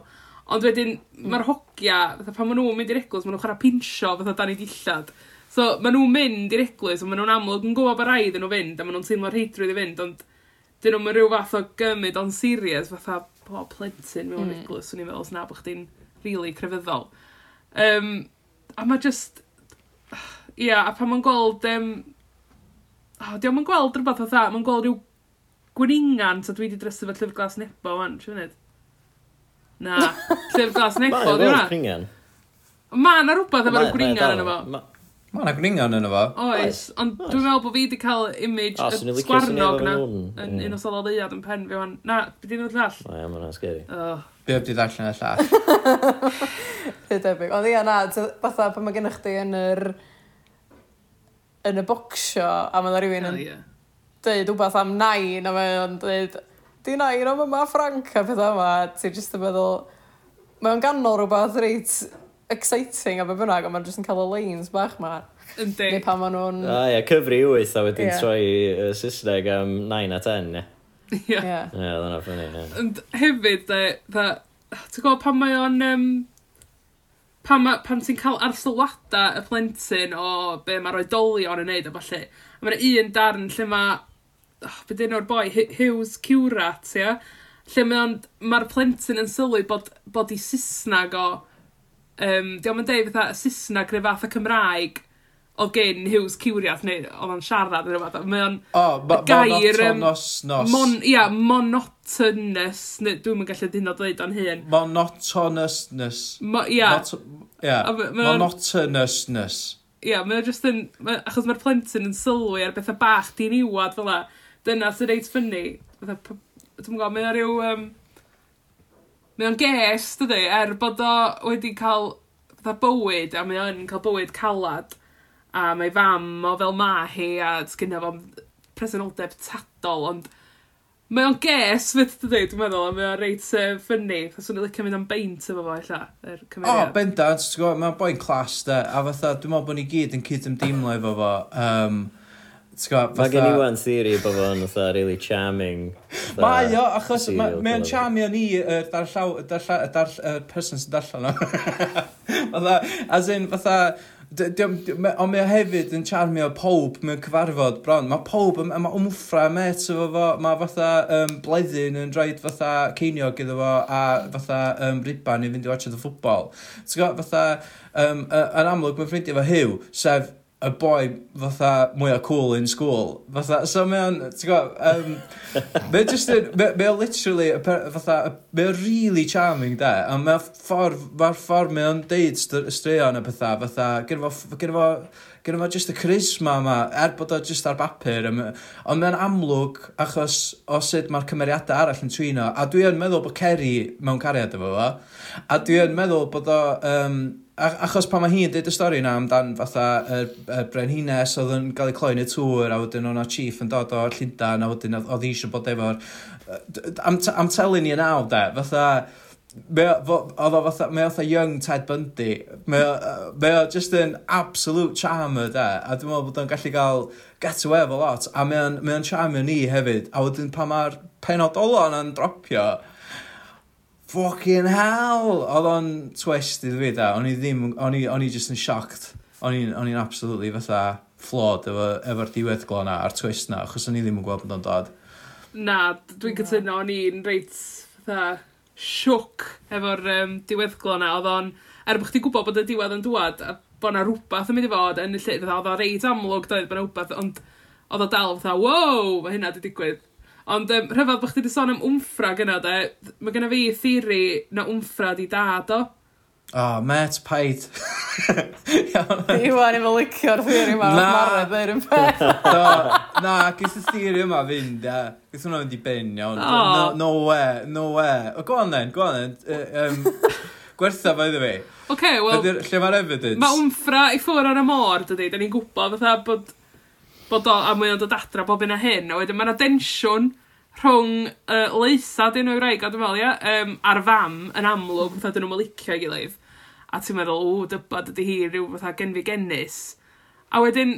S3: Ond wedyn, mm. mae'r hogia, fatha pan maen nhw'n mynd i'r eglwys, maen nhw'n chwarae pinsio fatha dan i dillad. So, maen nhw'n mynd i'r eglwys, a maen nhw'n amlwg yn gwybod bod rhaid yn nhw fynd, a maen nhw'n teimlo'r heidrwydd i fynd, ond dyn nhw'n rhyw fath o gymryd on serious, fatha bo plentyn mewn mm. eglwys, swn i'n meddwl, na bod chdi'n really crefyddol. Um, a mae just... Ia, yeah, a pan mae'n gweld um, Oh, Diolch yn gweld rhywbeth o dda, mae'n gweld rhyw gwningan, so dwi wedi drysu fe llyfr glas nebo, wan, siw nid. Na, llyfr glas nebo,
S4: dwi'n
S3: rhaid.
S4: gwningan.
S3: Ma, na rhywbeth efo'r
S4: gwningan
S3: yna fo.
S4: Ma,
S1: na gwningan yn efo.
S3: Oes, ond dwi'n meddwl bod fi wedi cael image y sgwarnog na, yn un o solod leiad yn pen fi, wan. Na, beth i'n dod llall?
S4: O, ia, mae'n scary.
S1: Be wedi darllen y llall?
S2: Rydebig. Ond ia, na, fatha pan mae gennych chi yn yr... Er yn y bocsio a mae yna rhywun yn
S3: oh,
S2: dweud rhywbeth am nain a mae o'n dweud di nain o yma Frank a pethau yma ti'n jyst yn meddwl mae o'n ganol rhywbeth reit exciting a be bynnag ond mae'n jyst yn cael y lanes bach ma
S3: Yndi.
S2: Neu pan maen nhw'n...
S4: Ah, a ia, cyfri wyth a wedyn
S2: yeah.
S4: troi uh, Saesneg am 9 a 10, ne? Ia.
S3: Ie,
S2: yeah.
S4: yeah, dyna ffynnu, ie.
S3: Ond hefyd, da, da ti'n gwybod pan mae o'n... Um, pan, ma, pan ti'n cael arsylwada y plentyn o be mae'r oedolion yn neud a falle. A mae'n un darn lle mae, oh, be dyn o'r boi, Hughes Curat, ia? Lle mae'r ma plentyn yn sylwi bod, bod i Saesnag o, um, diolch yn deud fatha Saesnag neu fath o Cymraeg, o gen Hughes Cywriath, neu oedd o'n siarad neu rhywbeth. Mae o'n
S1: oh,
S3: gair...
S1: Monotonos nos.
S3: Mon, ia, monotonous, neu dwi'n mynd gallu dyn o dweud o'n hyn.
S1: Monotonousness.
S3: Mo, ia.
S1: Mot,
S3: ia.
S1: Monotonousness.
S3: Ia, mae'n just yn... Ma, achos mae'r plentyn yn sylwi ar bethau bach di'n iwad fel la. Dyna sy'n reit ffynnu. Dwi'n gwybod, mae'n rhyw... Um, mae o'n ges, dydy, er bod o wedi cael fatha bywyd, a mae o'n cael bywyd calad a mae fam o fel ma hi a sgynna fo presenoldeb tadol, ond mae o'n ges fydd dy dweud, dwi'n meddwl, a mae o'n reit uh, ffynnu. Fas o'n licio mynd am beint efo fo, illa, yr
S1: er
S3: cymeriad.
S1: O, oh, bendant, ti'n gwybod, mae'n boi'n clas, da, a fatha, dwi'n meddwl bod ni gyd yn cyd ymdeimlo efo fo. Um, Gwybod.
S4: Mae gen i wan theory bod fo'n fatha really charming.
S1: Mae o, achos mae
S4: o'n
S1: charmio ni y darllaw, y person sy'n darllen o. fatha, as in, fatha, Ond mae o hefyd yn charmio pob mewn cyfarfod bron. Mae pob, mae wmffra met efo fo, mae fatha um, bleddyn yn rhaid fatha ceiniog iddo fo a fatha um, riban i fynd i watch the football. T'w gwybod, fatha, um, yn amlwg mae'n ffrindiau fo hiw, sef y boi fatha mwyaf cool in school. Fatha, so mae o'n, ti'n gwybod, um, mae just yn, mae o literally, fatha, mae o'n really charming da, a mae ffordd, mae'r ffordd mae o'n deud straeon a pethau, fatha, gyda fo, gyda fo, gyda fo just y charisma yma, er bod o just ar bapur, ond mae'n amlwg achos o sut mae'r cymeriadau arall yn trino, a dwi yn meddwl bod Kerry mewn cariad efo fo, a dwi yn meddwl bod o, um, achos pan mae hi'n dweud y stori yna amdan fatha y, y brenhines oedd yn cael ei cloi yn y tŵr a wedyn o'na chief yn dod o'r Llundain a wedyn oedd hi eisiau bod efo'r... Am, am telyn ni yn awd de, fatha... Oedd o fatha, mae fatha young Ted Bundy, mae o just an absolute charmer de, a dwi'n meddwl bod o'n gallu cael get away efo lot, a mae o'n charmer ni hefyd, a wedyn pan mae'r penod olan yn dropio, fucking hell! Oedd o'n twist iddo fi da, o'n i ddim, o'n i, on i just yn shocked. O'n i'n absolutely fatha flawed efo, efo'r diweddglo na a'r twist na, achos o'n i ddim yn gweld bod o'n dod.
S3: Na, dwi'n cytuno, o'n i'n reit fatha siwc efo'r um, diweddglo na, oedd o'n, er bod chdi gwybod bod y diwedd yn dwad, a bod na rhywbeth yn mynd i fod yn y lle, oedd o reit amlwg doedd bod na rhywbeth, ond oedd o dal fatha, wow, mae hynna wedi digwydd Ond um, rhyfedd bod chdi wedi sôn am wmffra gyna, de, mae gyna fi theori na wmffra di dad o.
S1: O, oh, met, paid.
S2: Iwan, efo licio'r theori yma,
S1: na.
S2: Mara, ddeir yn peth.
S1: no, na, gys y theori yma fynd, a gys hwnna fynd i ben, iawn.
S3: Oh.
S1: No, no way, no way. O, go on then, go on then. Uh, um, gwertha fe iddo fi.
S3: Oce, okay, wel...
S1: Lle mae'r evidence?
S3: Mae wmffra i ffwr ar y môr, dydy. Da ni'n gwybod fatha bod bod o, a mae o'n dod adra bob yna hyn, a wedyn mae'n adensiwn rhwng uh, leitha dyn nhw'n wraig, a dwi'n meddwl, ia, um, a'r fam yn amlwg, fatha dyn nhw'n licio ei gilydd. A ti'n meddwl, o, dybod ydy hi rhyw fatha genfi genus. A wedyn,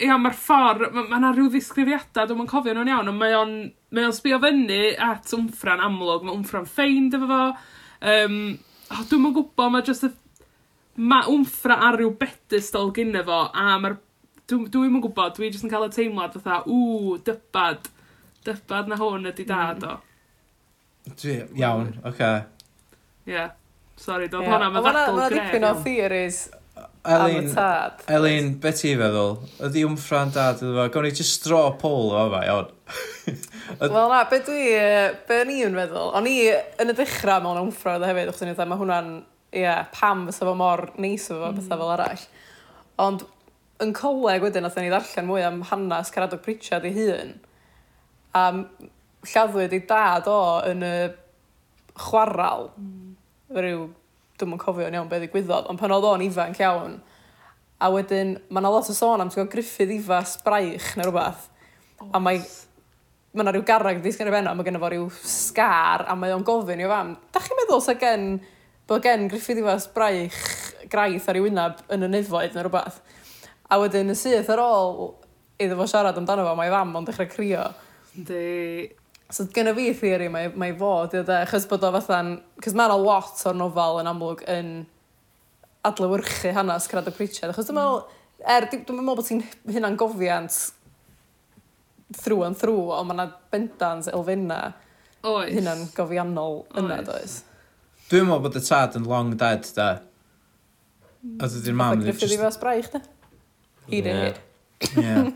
S3: ia, mae'r ffordd, mae yna ma rhyw ddisgrifiadau, dwi'n cofio nhw'n iawn, ond mae o'n mae o'n sbio fyny at wmffran amlwg, mae wmffran ffeind efo fo. Um, oh, dwi'n mwyn gwybod, mae jyst y... Mae wmffra ar ryw bedystal gyda fo, a mae'r Dwi'n dwi yn gwybod, dwi jyst yn cael y teimlad fatha, ww, dybad, dybad na hwn ydy dad o. Mm.
S1: Dwi, iawn, oce. Okay.
S3: Yeah. Sorry, doedd
S2: yeah.
S3: hwnna mae ddadl
S2: greu.
S3: Mae
S2: dipyn o theories
S1: Elin, Elin, be ti feddwl? Ydi wmffran dad iddo fo? Gawn ni just straw pôl o fa, iawn.
S2: Wel na, be dwi, be ni yn feddwl? O'n i yn y dechrau mewn wmffran dda e hefyd, o'ch ti'n edrych, mae hwnna'n, ie, yeah, pam fysa fo mor neis o fo, mm. bethau fel arall. Ond yn coleg wedyn, nath ni ddarllen mwy am hanes Caradog Pritchard ei hun. A lladdwyd ei dad o yn y chwaral. Mm. Ryw, dwi'm yn cofio'n iawn beth ddigwyddodd, ond pan oedd o'n ifanc iawn. A wedyn, mae yna lot o sôn am sgol griffydd ifas braich neu rhywbeth. Oh. A mae mae yna rhyw garag garreg wedi sgynnu benno, mae genna fo rhyw sgar, a mae o'n gofyn i'w fam, da chi'n meddwl sa gen, bod gen Griffith Iwas braich graith ar ei wyneb yn y nefoedd neu rhywbeth? A wedyn y syth ar ôl iddo fo siarad amdano fo, mae fam ond dechrau crio.
S3: Di...
S2: So gyda fi theori mae, mae fo, dwi dde, achos bod o fatha'n... Cos mae'na lot o'r nofel yn amlwg yn adlewyrchu hanes Crad y Pritchard, achos dwi'n meddwl, er, dwi'n meddwl bod ti'n hynna'n gofiant through and through, ond mae'na bendant elfenna hynna'n gofiannol yna, does?
S1: Dwi'n meddwl bod y tad yn long dead, da. A dydy'r mam...
S2: Griffith i fas braich, da? He
S4: Hi
S2: dweud.
S1: Ie.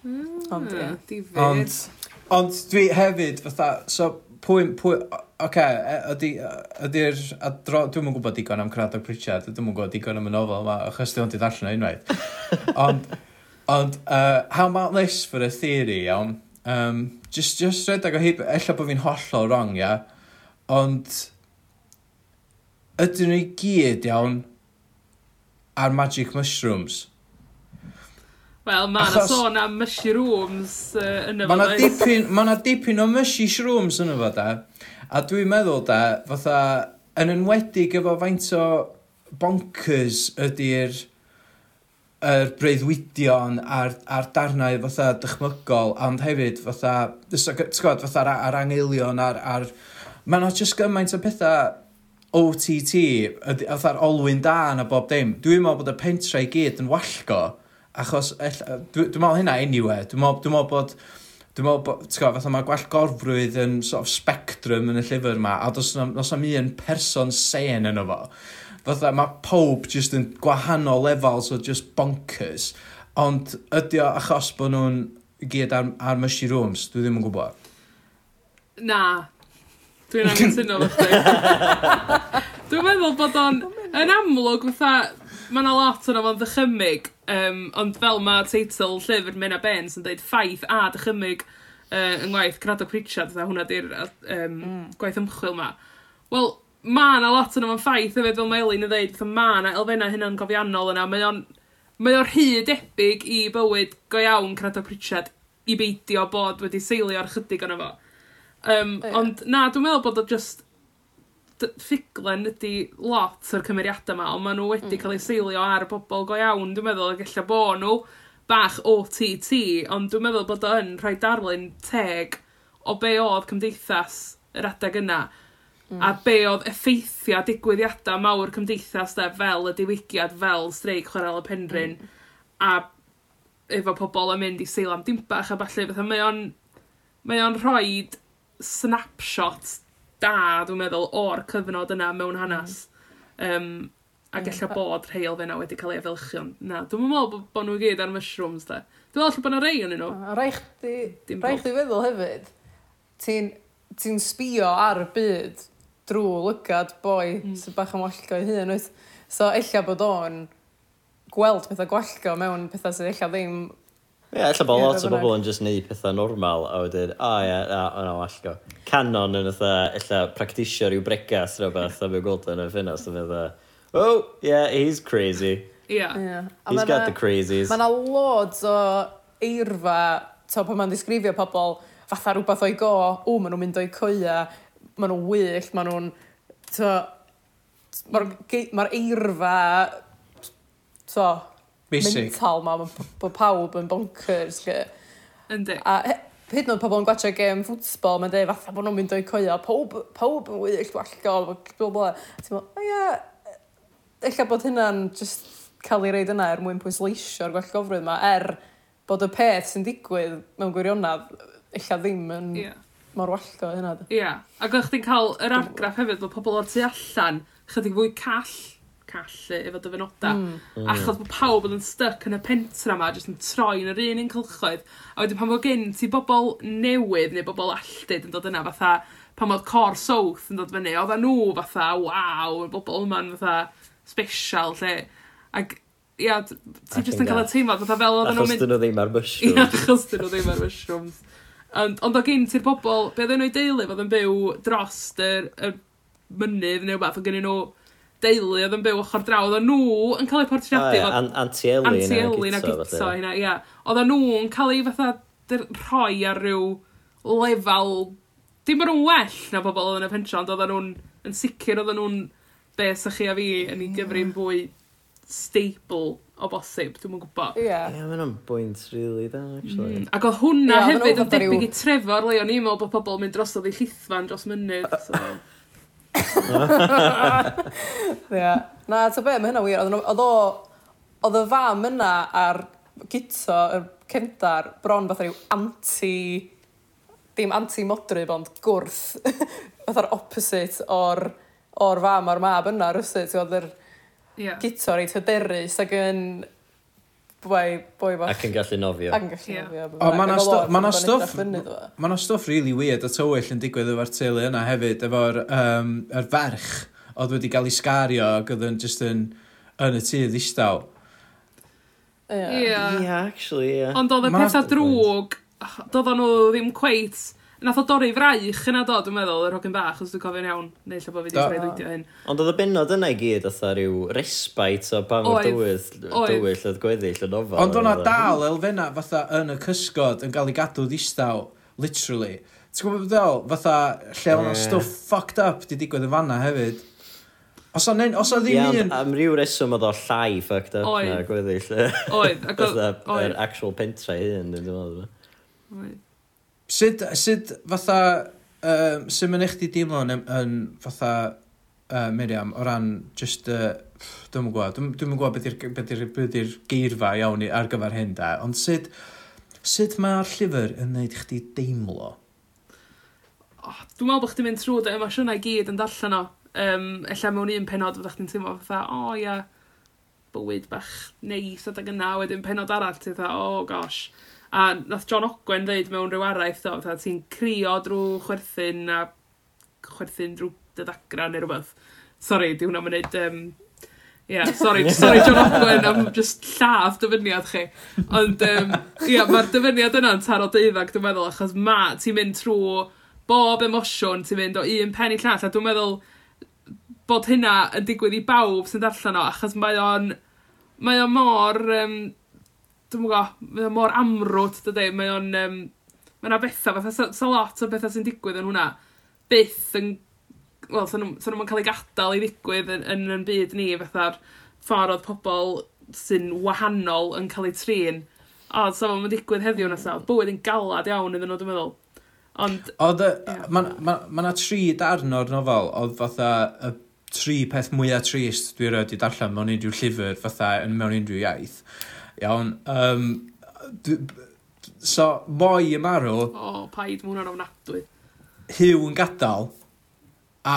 S1: Mm.
S2: Ond, ie.
S3: Difyr.
S1: Ond, ond dwi hefyd, fatha, so, pwy, pwy, oce, e, okay, ydy'r adro... Dwi'n yn gwybod digon am Cradog Pritchard, dwi'm yn gwybod digon am y nofel yma, achos dwi'n di o unwaith. ond, ond uh, how about this for a theory, iawn? Um, just, just redag o hyd, ella bod fi'n hollol wrong, ia? Ond, ydyn nhw i gyd, iawn, ar magic mushrooms.
S3: Wel, mae yna
S1: Achos...
S3: sôn am mushrooms uh, yn y
S1: fod. Mae
S3: yna
S1: dipyn o mushy shrooms yn y fod, da. A dwi'n meddwl, da, fatha, yn enwedig efo faint o bonkers ydy'r yr breuddwydion a'r, ar darnau fatha dychmygol, ond hefyd fatha, ti'n gwybod, fatha'r ar angeilion a'r... a'r Mae yna jyst gymaint o pethau OTT, fatha'r olwyn da na bob dim, dwi'n meddwl bod y pentra i gyd yn wallgo, achos dwi'n dwi meddwl hynna anyway, dwi'n meddwl, dwi meddwl bod... Dwi'n meddwl bod, ti'n gwybod, fatha mae gwell gorfrwydd yn sort of spectrum yn y llyfr yma, a dos na, dos na mi yn person sen yn fo. Fatha mae pob just yn gwahanol lefels o just bonkers. Ond ydy o achos bod nhw'n gyd ar, ar mushy rooms, dwi ddim yn gwybod.
S3: Na, Dwi'n anghytuno fo chdi. Dwi'n meddwl bod o'n... Yn amlwg, fatha, mae yna lot o'n o'n ddychymig, um, ond fel mae teitl llyfr Mena Benz yn dweud ffaith a dychymig uh, yng ngwaith Cradog Pritchard. fatha hwnna di'r um, mm. gwaith ymchwil ma. Wel, mae yna lot o'n o'n ffaith hefyd fel mae Elin yn dweud, fatha mae yna elfennau hynna'n gofiannol yna, mae o'n mae o'r hyd debyg i bywyd go iawn Cradog Pritchard i beidio bod wedi seilio ar chydig o'n fo. Mm Um,
S2: yeah.
S3: Ond na, dwi'n meddwl bod o just ffuglen ydy lot o'r cymeriadau yma, ond maen nhw wedi mm. cael eu seilio ar bobl go iawn, dwi'n meddwl, ac ella bod nhw bach OTT, ond dwi'n meddwl bod o'n rhoi darlun teg o be oedd cymdeithas yr adeg yna, mm. a be oedd effeithio digwyddiadau mawr cymdeithas de, fel y diwygiad, fel streic chwarel y penryn, mm. a efo pobl yn mynd i seil am dimbach a falle, fatha mae o'n mae o'n rhoi snapshot da, dwi'n meddwl, o'r cyfnod yna mewn hanes. Mm. Um, ac
S2: yeah,
S3: ella bod rhai elfenna wedi cael ei efelychu, ond na, dwi'n meddwl bod, bod nhw i gyd ar mushrooms, da. Dwi'n meddwl bod yna rei yn nhw.
S2: Rai chdi, rai chdi feddwl hefyd, ti'n ti sbio ar y byd drwy lygad boi mm. sy'n bach am wallgo i hun, wyt? So, ella bod o'n gweld pethau gwallgo mewn pethau sydd ella ddim
S4: Ie, yeah, ella bod lot o bobl yn just neud pethau normal a wedyn, o ie, a yna wallgo. Canon yn ytha, ella practisio rhyw bregas rhywbeth a fi'n gweld yn y ffynast yn ytha, oh, yeah, he's crazy.
S3: Yeah.
S2: yeah.
S4: He's got the crazies.
S2: Mae yna loads o eirfa, to pan mae'n disgrifio pobl, fatha rhywbeth o'i go, o, maen nhw'n mynd o'i coia, maen nhw'n wyll, maen nhw'n, to, mae'r ma eirfa, to,
S1: Basic.
S2: mental ma, bod pawb yn bonkers.
S3: Yndi.
S2: A hyd yn oed pobl yn gwachio gêm ffwtsbol, mae'n dweud fatha bod nhw'n mynd o'i coio, pawb, pawb yn wyllt wallgol, bl bl. Ti'n meddwl, o ia, eich bod hynna'n just cael ei reid yna er mwyn pwysleisio'r gwallgofrwydd yma, er bod y peth sy'n digwydd mewn gwirionedd, eich ddim yn...
S3: Yeah
S2: mor wallgo hynna.
S3: Ie, yeah. ac o'ch chdi'n cael yr argraff hefyd, bod pobl o'r tu allan, chydig fwy call call efo dyfynoda. Mm. mm. Achos bod pawb yn styc yn y pentra yma, jyst yn troi yn yr un un cylchoedd. A wedyn pan bod gen ti bobl newydd neu bobl alltud yn dod yna fatha, pan oedd cor south yn dod fyny, oedd nhw fatha, waw, y bobl yma'n fatha special lle. Ac ia, ti jyst
S4: yn
S3: cael y teimlad fatha fel oedd nhw'n mynd...
S4: Achos dyn nhw ddim ar
S3: mushrooms.
S4: Ia,
S3: achos dyn nhw ddim ar mushrooms. Ond, ond o gen ti'r bobl, be oedd nhw'n deulu fod yn byw dros yr, yr mynydd neu beth, o gen nhw deulu oedd yn byw ochr draw, oedd nhw yn cael eu portreadu. Oh,
S4: yeah, anti-Elin.
S3: Anti-Elin a gyto hynna, ia. Oedd nhw'n cael eu fatha rhoi ar ryw lefel, dim bod nhw'n well na bobl oedd yn y pensiwn, oedd nhw'n yn sicr oedd nhw'n be sa chi a fi yn ei gyfrin fwy staple o bosib, dwi'n mwyn gwybod.
S2: Ie. Yeah.
S4: Ie, yeah, mae'n bwynt really da, actually.
S3: Mm. Ac oedd hwnna
S2: yeah,
S3: hefyd yn debyg i Trevor, le o'n i'n meddwl bod pobl mynd drosodd i llithfa'n dros mynydd. So.
S2: Ia. Na, ta be, mae hynna wir. Oedd o... Oedd y fam yna ar gyto y cendar bron fath rhyw anti... Dim anti-modry, ond gwrth. Fatha'r opposite o'r, or fam o'r mab yna, rwysyd. Oedd yr
S3: yeah.
S2: gyto reit hyderus ac yn boi, boi bach.
S4: Ac yn gallu nofio.
S2: Ac yn gallu
S3: yeah.
S2: nofio.
S1: O, mae
S2: yna
S1: stwff...
S2: Mae yna stwff...
S1: Mae yna stwff really weird a tywyll yn digwydd efo'r teulu yna hefyd, efo'r um, er ferch oedd wedi cael ei sgario ac oedd yn just yn, yn y tu ddistaw.
S2: Ie.
S3: Yeah.
S4: yeah. actually, ie. Yeah.
S3: Ond oedd y pethau drwg, doedden nhw ddim cweit Nath o dorri fraich yna do, dwi'n meddwl, yr hogyn bach, os dwi'n cofio'n iawn, neu lle bod fi wedi rhaid hyn.
S4: Ond oedd y benod yna i gyd, oedd rhyw respite o pan
S3: oedd
S4: dywyll, dywyll oedd gweddill yn ofal.
S1: Ond o'na dal elfenna fatha yn y cysgod yn cael ei gadw ddistaw, literally. Ti'n gwybod beth ddol? Fatha lle o'na stwff fucked up di digwydd yn fanna hefyd. Os o, nen, os o ddim
S4: yeah,
S1: un...
S4: Am ryw reswm oedd o llai fucked up
S3: oed.
S4: na gweddill.
S3: Oedd. Oedd.
S4: Yr actual pentra hyn, dwi'n meddwl.
S3: Oedd.
S1: Sut, sut fatha, um, sut mae'n eich di deimlo yn, yn fatha uh, Miriam o ran just, uh, dwi'n yn gwybod, dwi'n dwi gwybod beth yw'r be be geirfa iawn i ar gyfer hyn da, ond sut, sut mae'r llyfr yn gwneud chdi deimlo?
S3: Oh, dwi'n meddwl bod chdi'n mynd trwy dy emosiynau gyd yn darllen o. Um, Ella mewn un penod fyddach chdi'n teimlo fatha, o oh, ia, yeah, bywyd bach neis adeg yna, wedyn penod arall, ti'n fatha, o oh, gosh. A nath John Ogwen dweud mewn rhyw araith, o, fatha ti'n crio drwy chwerthin a chwerthin drwy dyddagra neu rhywbeth. Sorry, di hwnna'n mynd... Um, yeah, sorry, sorry John Ogwen am just lladd dyfyniad chi. Ond, um, yeah, mae'r dyfyniad yna'n taro deuddag, dwi'n meddwl, achos ma, ti'n mynd trwy bob emosiwn, ti'n mynd o un pen i llall, a dwi'n meddwl bod hynna yn digwydd i bawb sy'n darllen o, achos mae o'n, mae o mor, um, dwi'n go, mae o'n mor amrwt, dydy, mae o'n, um, mae yna bethau, fatha, sa, sa lot o bethau sy'n digwydd yn hwnna, byth yn, wel, sa nhw'n cael ei gadael i ddigwydd yn, yn, yn byd ni, fatha'r ffordd oedd pobl sy'n wahanol yn cael ei trin. O, so mae'n digwydd heddiw na sal, bywyd yn galad iawn iddyn nhw, dwi'n meddwl. Ond...
S1: Oedd,
S3: yeah.
S1: mae yna ma, ma tri darn o'r nofel, oedd fatha y tri peth mwyaf trist dwi erioed i darllen mewn unrhyw llyfr fatha yn mewn unrhyw iaith. Iawn. Um, so, moi y marw...
S3: O, oh, paid, mae hwnna'n ofnadwy.
S1: Hiw yn gadael, a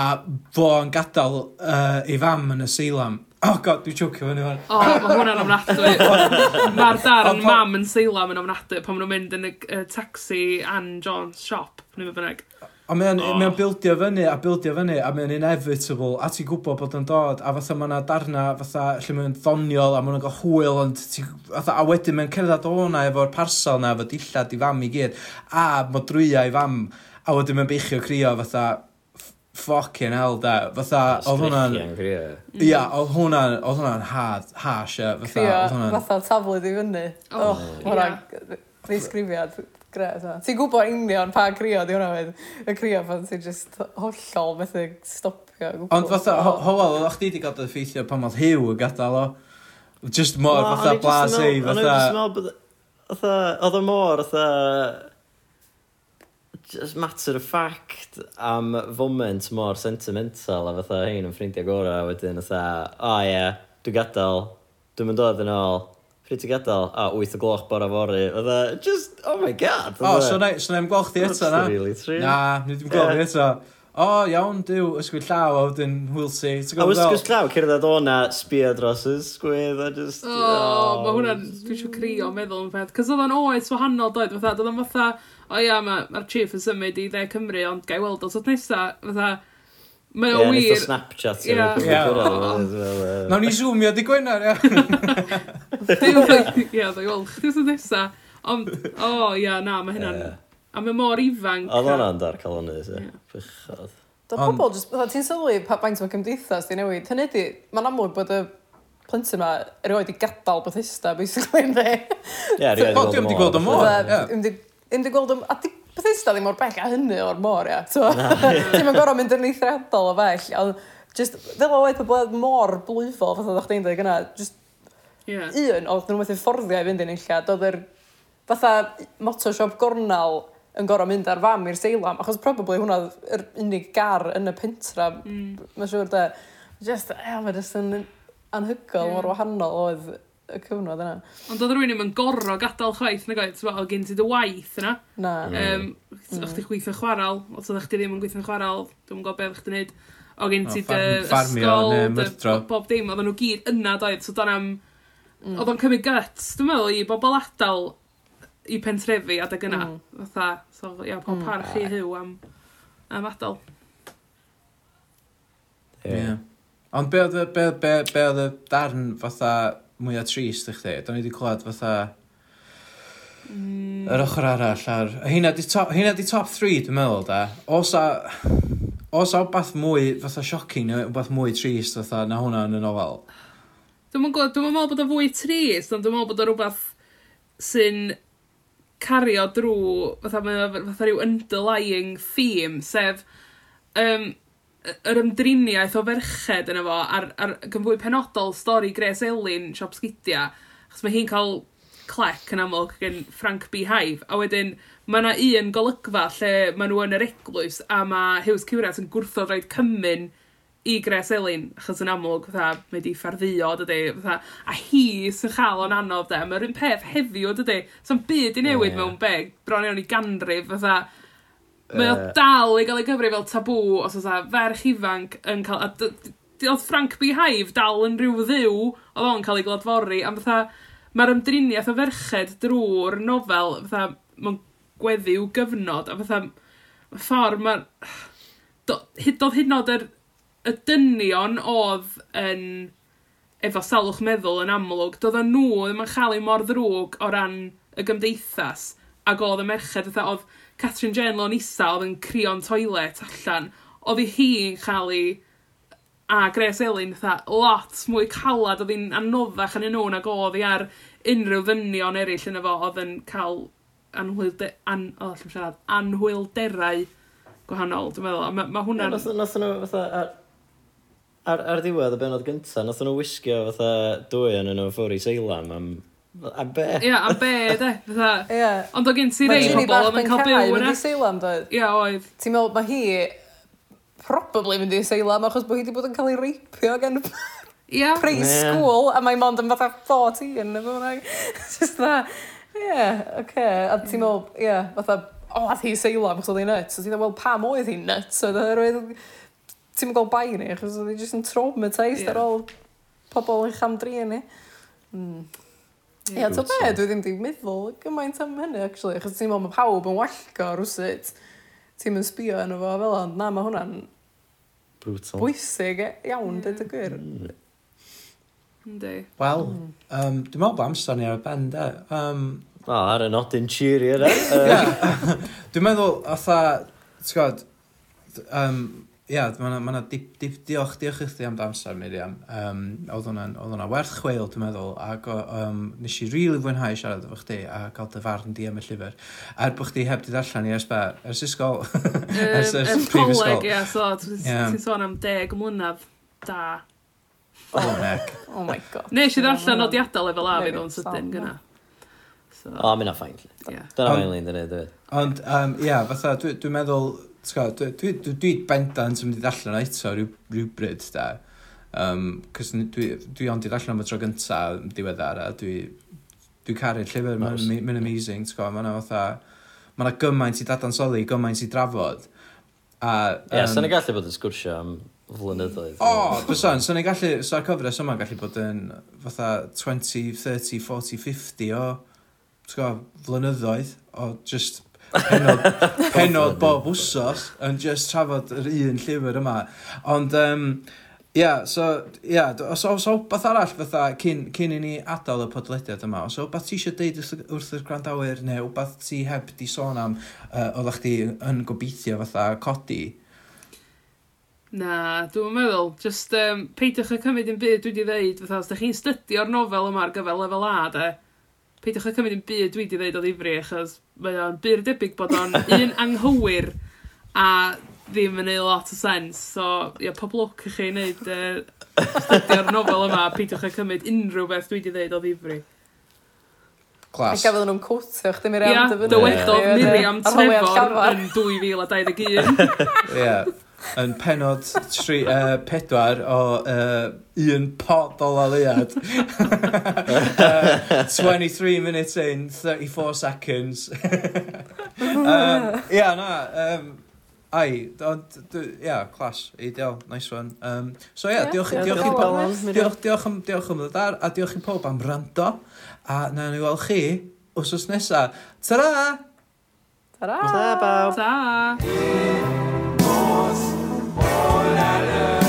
S1: fo yn gadael uh, ei fam yn y seilam. Oh god, dwi'n jocio fyny fan.
S3: O, oh, mae hwnna'n ofnadwy. Mae'r
S1: dar yn
S3: mam yn seilam yn ofnadwy pan maen nhw'n mynd yn y uh, taxi Ann Jones shop, neu beth bynnag.
S1: A mae'n oh. mae bildio fyny a bildio fyny a mae'n inevitable a ti'n gwybod bod yn dod a fatha mae'na darna fatha lle mae'n ddoniol a mae'n cael hwyl ond ti, fatha, a wedyn mae'n cerdded o hwnna efo'r parsel na efo dillad i fam i gyd a mae drwya i fam a wedyn mae'n beichio crio fatha fucking hell da fatha oedd hwnna'n
S4: mm.
S1: ia oedd hwnna'n oedd hwnna'n hard harsh e, fatha
S2: crio fatha taflu di fyny
S3: oh,
S2: oh. hwnna'n ddisgrifiad gred. Ti'n gwybod union pa crio di hwnna fydd. Y crio pan ti'n just hollol methu stopio.
S1: Ond fatha, hoel, o'ch di wedi gael effeithio pan oedd hiw yn gadael o. Just mor fatha blas ei, fatha...
S4: Oedd o mor, fatha just matter of fact am foment mor sentimental a fatha hein yn ffrindiau gorau a wedyn fatha, o oh, ie, yeah, dwi'n gadael, dwi'n mynd dod yn ôl, pryd ti gadael? A, oh, 8 o gloch bora fory. Fydda, just, oh my god.
S1: O, so na so na i'n gweld chdi eto na.
S4: really true.
S1: Na, ni ddim gweld chdi eto. O, iawn, diw, ysgwyd llaw, a wedyn we'll Wilsey.
S4: A
S1: ysgwyl
S4: llaw, cyrraedd o na, sbio dros y sgwydd, a just...
S3: O, oh. mae hwnna'n, dwi'n siw crio, meddwl yn peth. Cos oedd o'n oes wahanol, doedd, fatha, oedd o'n fatha, o ia, mae'r chief yn symud i dde Cymru, ond gael weld os oedd nesaf, fatha, Mae o wir...
S4: Ie, Snapchat
S3: Ie.
S4: gwrdd.
S1: Nawr ni zoomio di gwenar, ia.
S3: Ie, ddau weld chdi wrth nesa. Ond, o, ia, na, mae hynna'n... A mae mor ifanc.
S4: Oedd hwnna'n dar cael hynny,
S3: se.
S4: Bychod.
S1: Da
S2: pobl, ti'n sylwi pa faint mae cymdeithas di newid. Hynny di, mae'n amlwg bod y plentyn yma erioed i gadael Bethesda, basically, ynddi?
S4: Ie,
S1: erioed i gweld y môr. Ie,
S2: erioed i gweld y môr. A di Bethesda ddim o'r bell a hynny o'r môr, ia. Ti'n mynd gorau mynd yn eithriadol o bell. Ond, just, fel oedd pobl mor blwyfol, fath oedd chdi'n dweud yna, just
S3: yeah.
S2: un, oedd nhw'n methu fforddio i fynd i'n illa, doedd yr fatha motoshop gornal yn gorau mynd ar fam i'r seilam, achos probably hwnna yr unig gar yn y pentra, mm. mae'n siŵr de. Just, e, mae jyst yn anhygol,
S3: yeah.
S2: mor wahanol oedd y cyfnod yna.
S3: Ond oedd rhywun ddim yn gorro gadael chwaith, na goed, oedd gen ti dy waith yna.
S2: Na.
S3: Um, mm. O'ch ti'n gweithio chwarael, os oedd chdi ddim yn gweithio chwarael, dwi'n gwybod beth o'ch ti'n neud. Oedd gen ti dy ysgol, dy bob dim, oedden nhw gyd yna doedd, so dan am... Mm. Oedd o'n cymryd guts, dwi'n meddwl, i bobl adal i pentrefi adeg yna.
S2: Mm.
S3: Fatha, so, ia, pob
S2: mm.
S3: parch i hyw am, am adal.
S1: Ie. Yeah. Ond be oedd y darn fatha mwyaf trist i chdi. Do'n i wedi clywed fatha... Mm. Yr ochr arall ar... Hynna di top, hynna di top 3, dwi'n meddwl, da. Os a... Os a wbath mwy, fatha shocking, neu wbath mwy trist, fatha, na hwnna yn y nofel.
S3: Dwi'n meddwl, dwi'n meddwl bod o fwy trist, ond dwi'n meddwl bod o rhywbeth sy'n cario drwy, fatha, fatha rhyw underlying theme, sef, um, yr ymdriniaeth o ferched yna fo, a'r, ar gyfwy penodol stori Gres Elin, Siop Sgidia, achos mae hi'n cael clec yn amlwg gen Frank B. Hive, a wedyn mae yna un golygfa lle maen nhw yn yr eglwys, a mae Hughes Cywrat yn gwrthod rhaid cymyn i Gres Elin, achos yn amlwg, fatha, mae di ffarddio, dydy, fatha, a hi sy'n chael o'n anodd, de, mae'r un peth heddiw, dydy, so'n byd i newid
S4: yeah, yeah.
S3: mewn beg, bron iawn i ganrif, fatha, Mae o dal i gael ei gyfri fel tabw os oes a ferch ifanc yn cael... A oedd Frank B. Hive dal yn rhyw ddiw oedd o'n cael ei glodfori. Am fatha, mae'r ymdriniaeth o ferched drwy'r nofel, fatha, mae'n gweddiw gyfnod. A fatha, ffordd mae'r... Hyd oedd hyd nod yr, y dynion oedd yn efo salwch meddwl yn amlwg, doedd nhw ddim yn chael ei mor ddrwg o ran y gymdeithas, ac oedd y merched, oedd Catherine Jane lo'n isa oedd yn crio'n toilet allan, oedd hi hi'n cael ei a Gres Elin fatha lot mwy calad. Oedd hi'n anoddach yn nhw nag oedd hi ar unrhyw ddynion eraill yn efo oedd yn cael anhwylde, an, oh, siarad, anhwylderau gwahanol, dwi'n meddwl. Mae ma hwnna'n...
S4: Yeah, nath nhw fatha ar, ar, ar ddiwedd y benod gyntaf, nath nhw wisgo fatha dwy yn nhw ffwr i seilam am Am be?
S3: Ia, am be, de? Fytha.
S2: Ia.
S3: Ond o gen ti rei pobl yn cael byw yna.
S2: Mae Seilam, doedd?
S3: Ia, oedd.
S2: Ti'n meddwl, mae hi probably mynd i Seilam achos bod hi wedi bod yn cael ei reipio gan
S3: yeah.
S2: pre-school a mae mond yn fatha 14 efo hwnna. Just that. Yeah, oce. A ti'n meddwl, ie, fatha, o, a hi Seilam achos oedd hi'n nuts. A ti'n meddwl, pam oedd hi'n nuts? Ti'n meddwl bai ni achos oedd hi'n just yn traumatised ar ôl pobl yn chamdrin ni. Mm. Ie, yeah, ta be, dwi ddim wedi meddwl gymaint am hynny, actually, achos ti'n meddwl mae pawb yn wallgo rwysyd. Ti'n mynd sbio yn efo fel ond, na, mae hwnna'n
S4: Brutal.
S2: bwysig e- iawn, yeah. dweud y gwir.
S3: Mm.
S1: Wel, um, dwi'n meddwl bod amser ni ar y ben, de. Um,
S4: o, ar y nodyn cheery yna.
S1: Dwi'n meddwl, atha, ti'n gwybod, um, ia, mae yna, dip, dip, diolch, diolch i chdi am damser, Miriam. Um, oedd hwnna werth chweil, dwi'n meddwl, ac um, nes i rili really fwynhau siarad efo chdi a cael dy farn di am y llyfr. Er bod chdi heb di darllen i ers be, ers ysgol. ers ers um,
S3: coleg, ia, so, ti'n sôn am deg mlynedd da.
S1: Oh,
S2: oh my god.
S3: Nes i ddarllen nodiadau lefel A fydd o'n sydyn gyna. So.
S4: O, mynd o ffain. Dyna mae'n lein dyn nhw,
S1: Ond, ia, fatha, dwi'n meddwl, dwi, dwi, dwi, dwi bendant yn mynd i ddallan eto rhyw, rhywbryd, da. Um, Cos dwi, dwi ond i ddallan am y tro gynta diweddar, a dwi, dwi caru'r llyfr,
S4: nice.
S1: mae'n ma amazing, ti'n gwybod, mae'n fatha, mae'n gymaint i dadansoddi, gymaint i drafod. A,
S4: um,
S1: yeah,
S4: sa'n ei gallu bod yn sgwrsio am flynyddoedd.
S1: O, oh, bysan, sa'n ei gallu, sa'r cyfres yma'n gallu bod yn fatha 20, 30, 40, 50 o, ti'n gwybod, flynyddoedd, o just penod, penod bob wsos yn just trafod yr un llyfr yma. Ond, um, Ia, yeah, so, ia, yeah, os oes wbeth arall fatha cyn, cyn i ni adael y podlediad yma, os oes wbeth ti eisiau deud wrth yr gwrandawyr neu wbeth ti heb di sôn am uh, oeddech chdi yn gobeithio fatha codi?
S3: Na, dwi'n meddwl, just um, peidiwch y cymryd yn byd dwi wedi dweud, fatha os da chi'n studio'r nofel yma ar gyfer lefel A, de, peidiwch â cymryd yn byd dwi wedi dweud o ddifri, achos mae o'n byr debyg bod o'n un anghywir a ddim yn ei lot o sens. So, ia, pob lwc i chi wneud uh, studio'r nofel yma, peidiwch â cymryd unrhyw beth dwi wedi dweud o ddifri.
S2: Clas.
S1: Ac
S2: a nhw'n cwtio chdi Miriam Ia,
S3: dywedodd Miriam Trefor yn 2021.
S1: Ia yn penod tri, uh, pedwar o uh, un pod o laliad. uh, 23 minutes in, 34 seconds. Oh. um, yeah, na, um, Ai, ond, ia, clas, ideal, nice one. Um, so ia,
S2: yeah,
S1: diolch,
S2: yeah,
S1: diolch,
S2: diolch,
S1: diolch, diolch, diolch, am, diolch am ddod ar, a diolch i pob am rando, a na ni weld chi wsos nesa. Ta-ra!
S2: Ta-ra!
S4: Ta-ra! Ta-ra!
S3: ladder.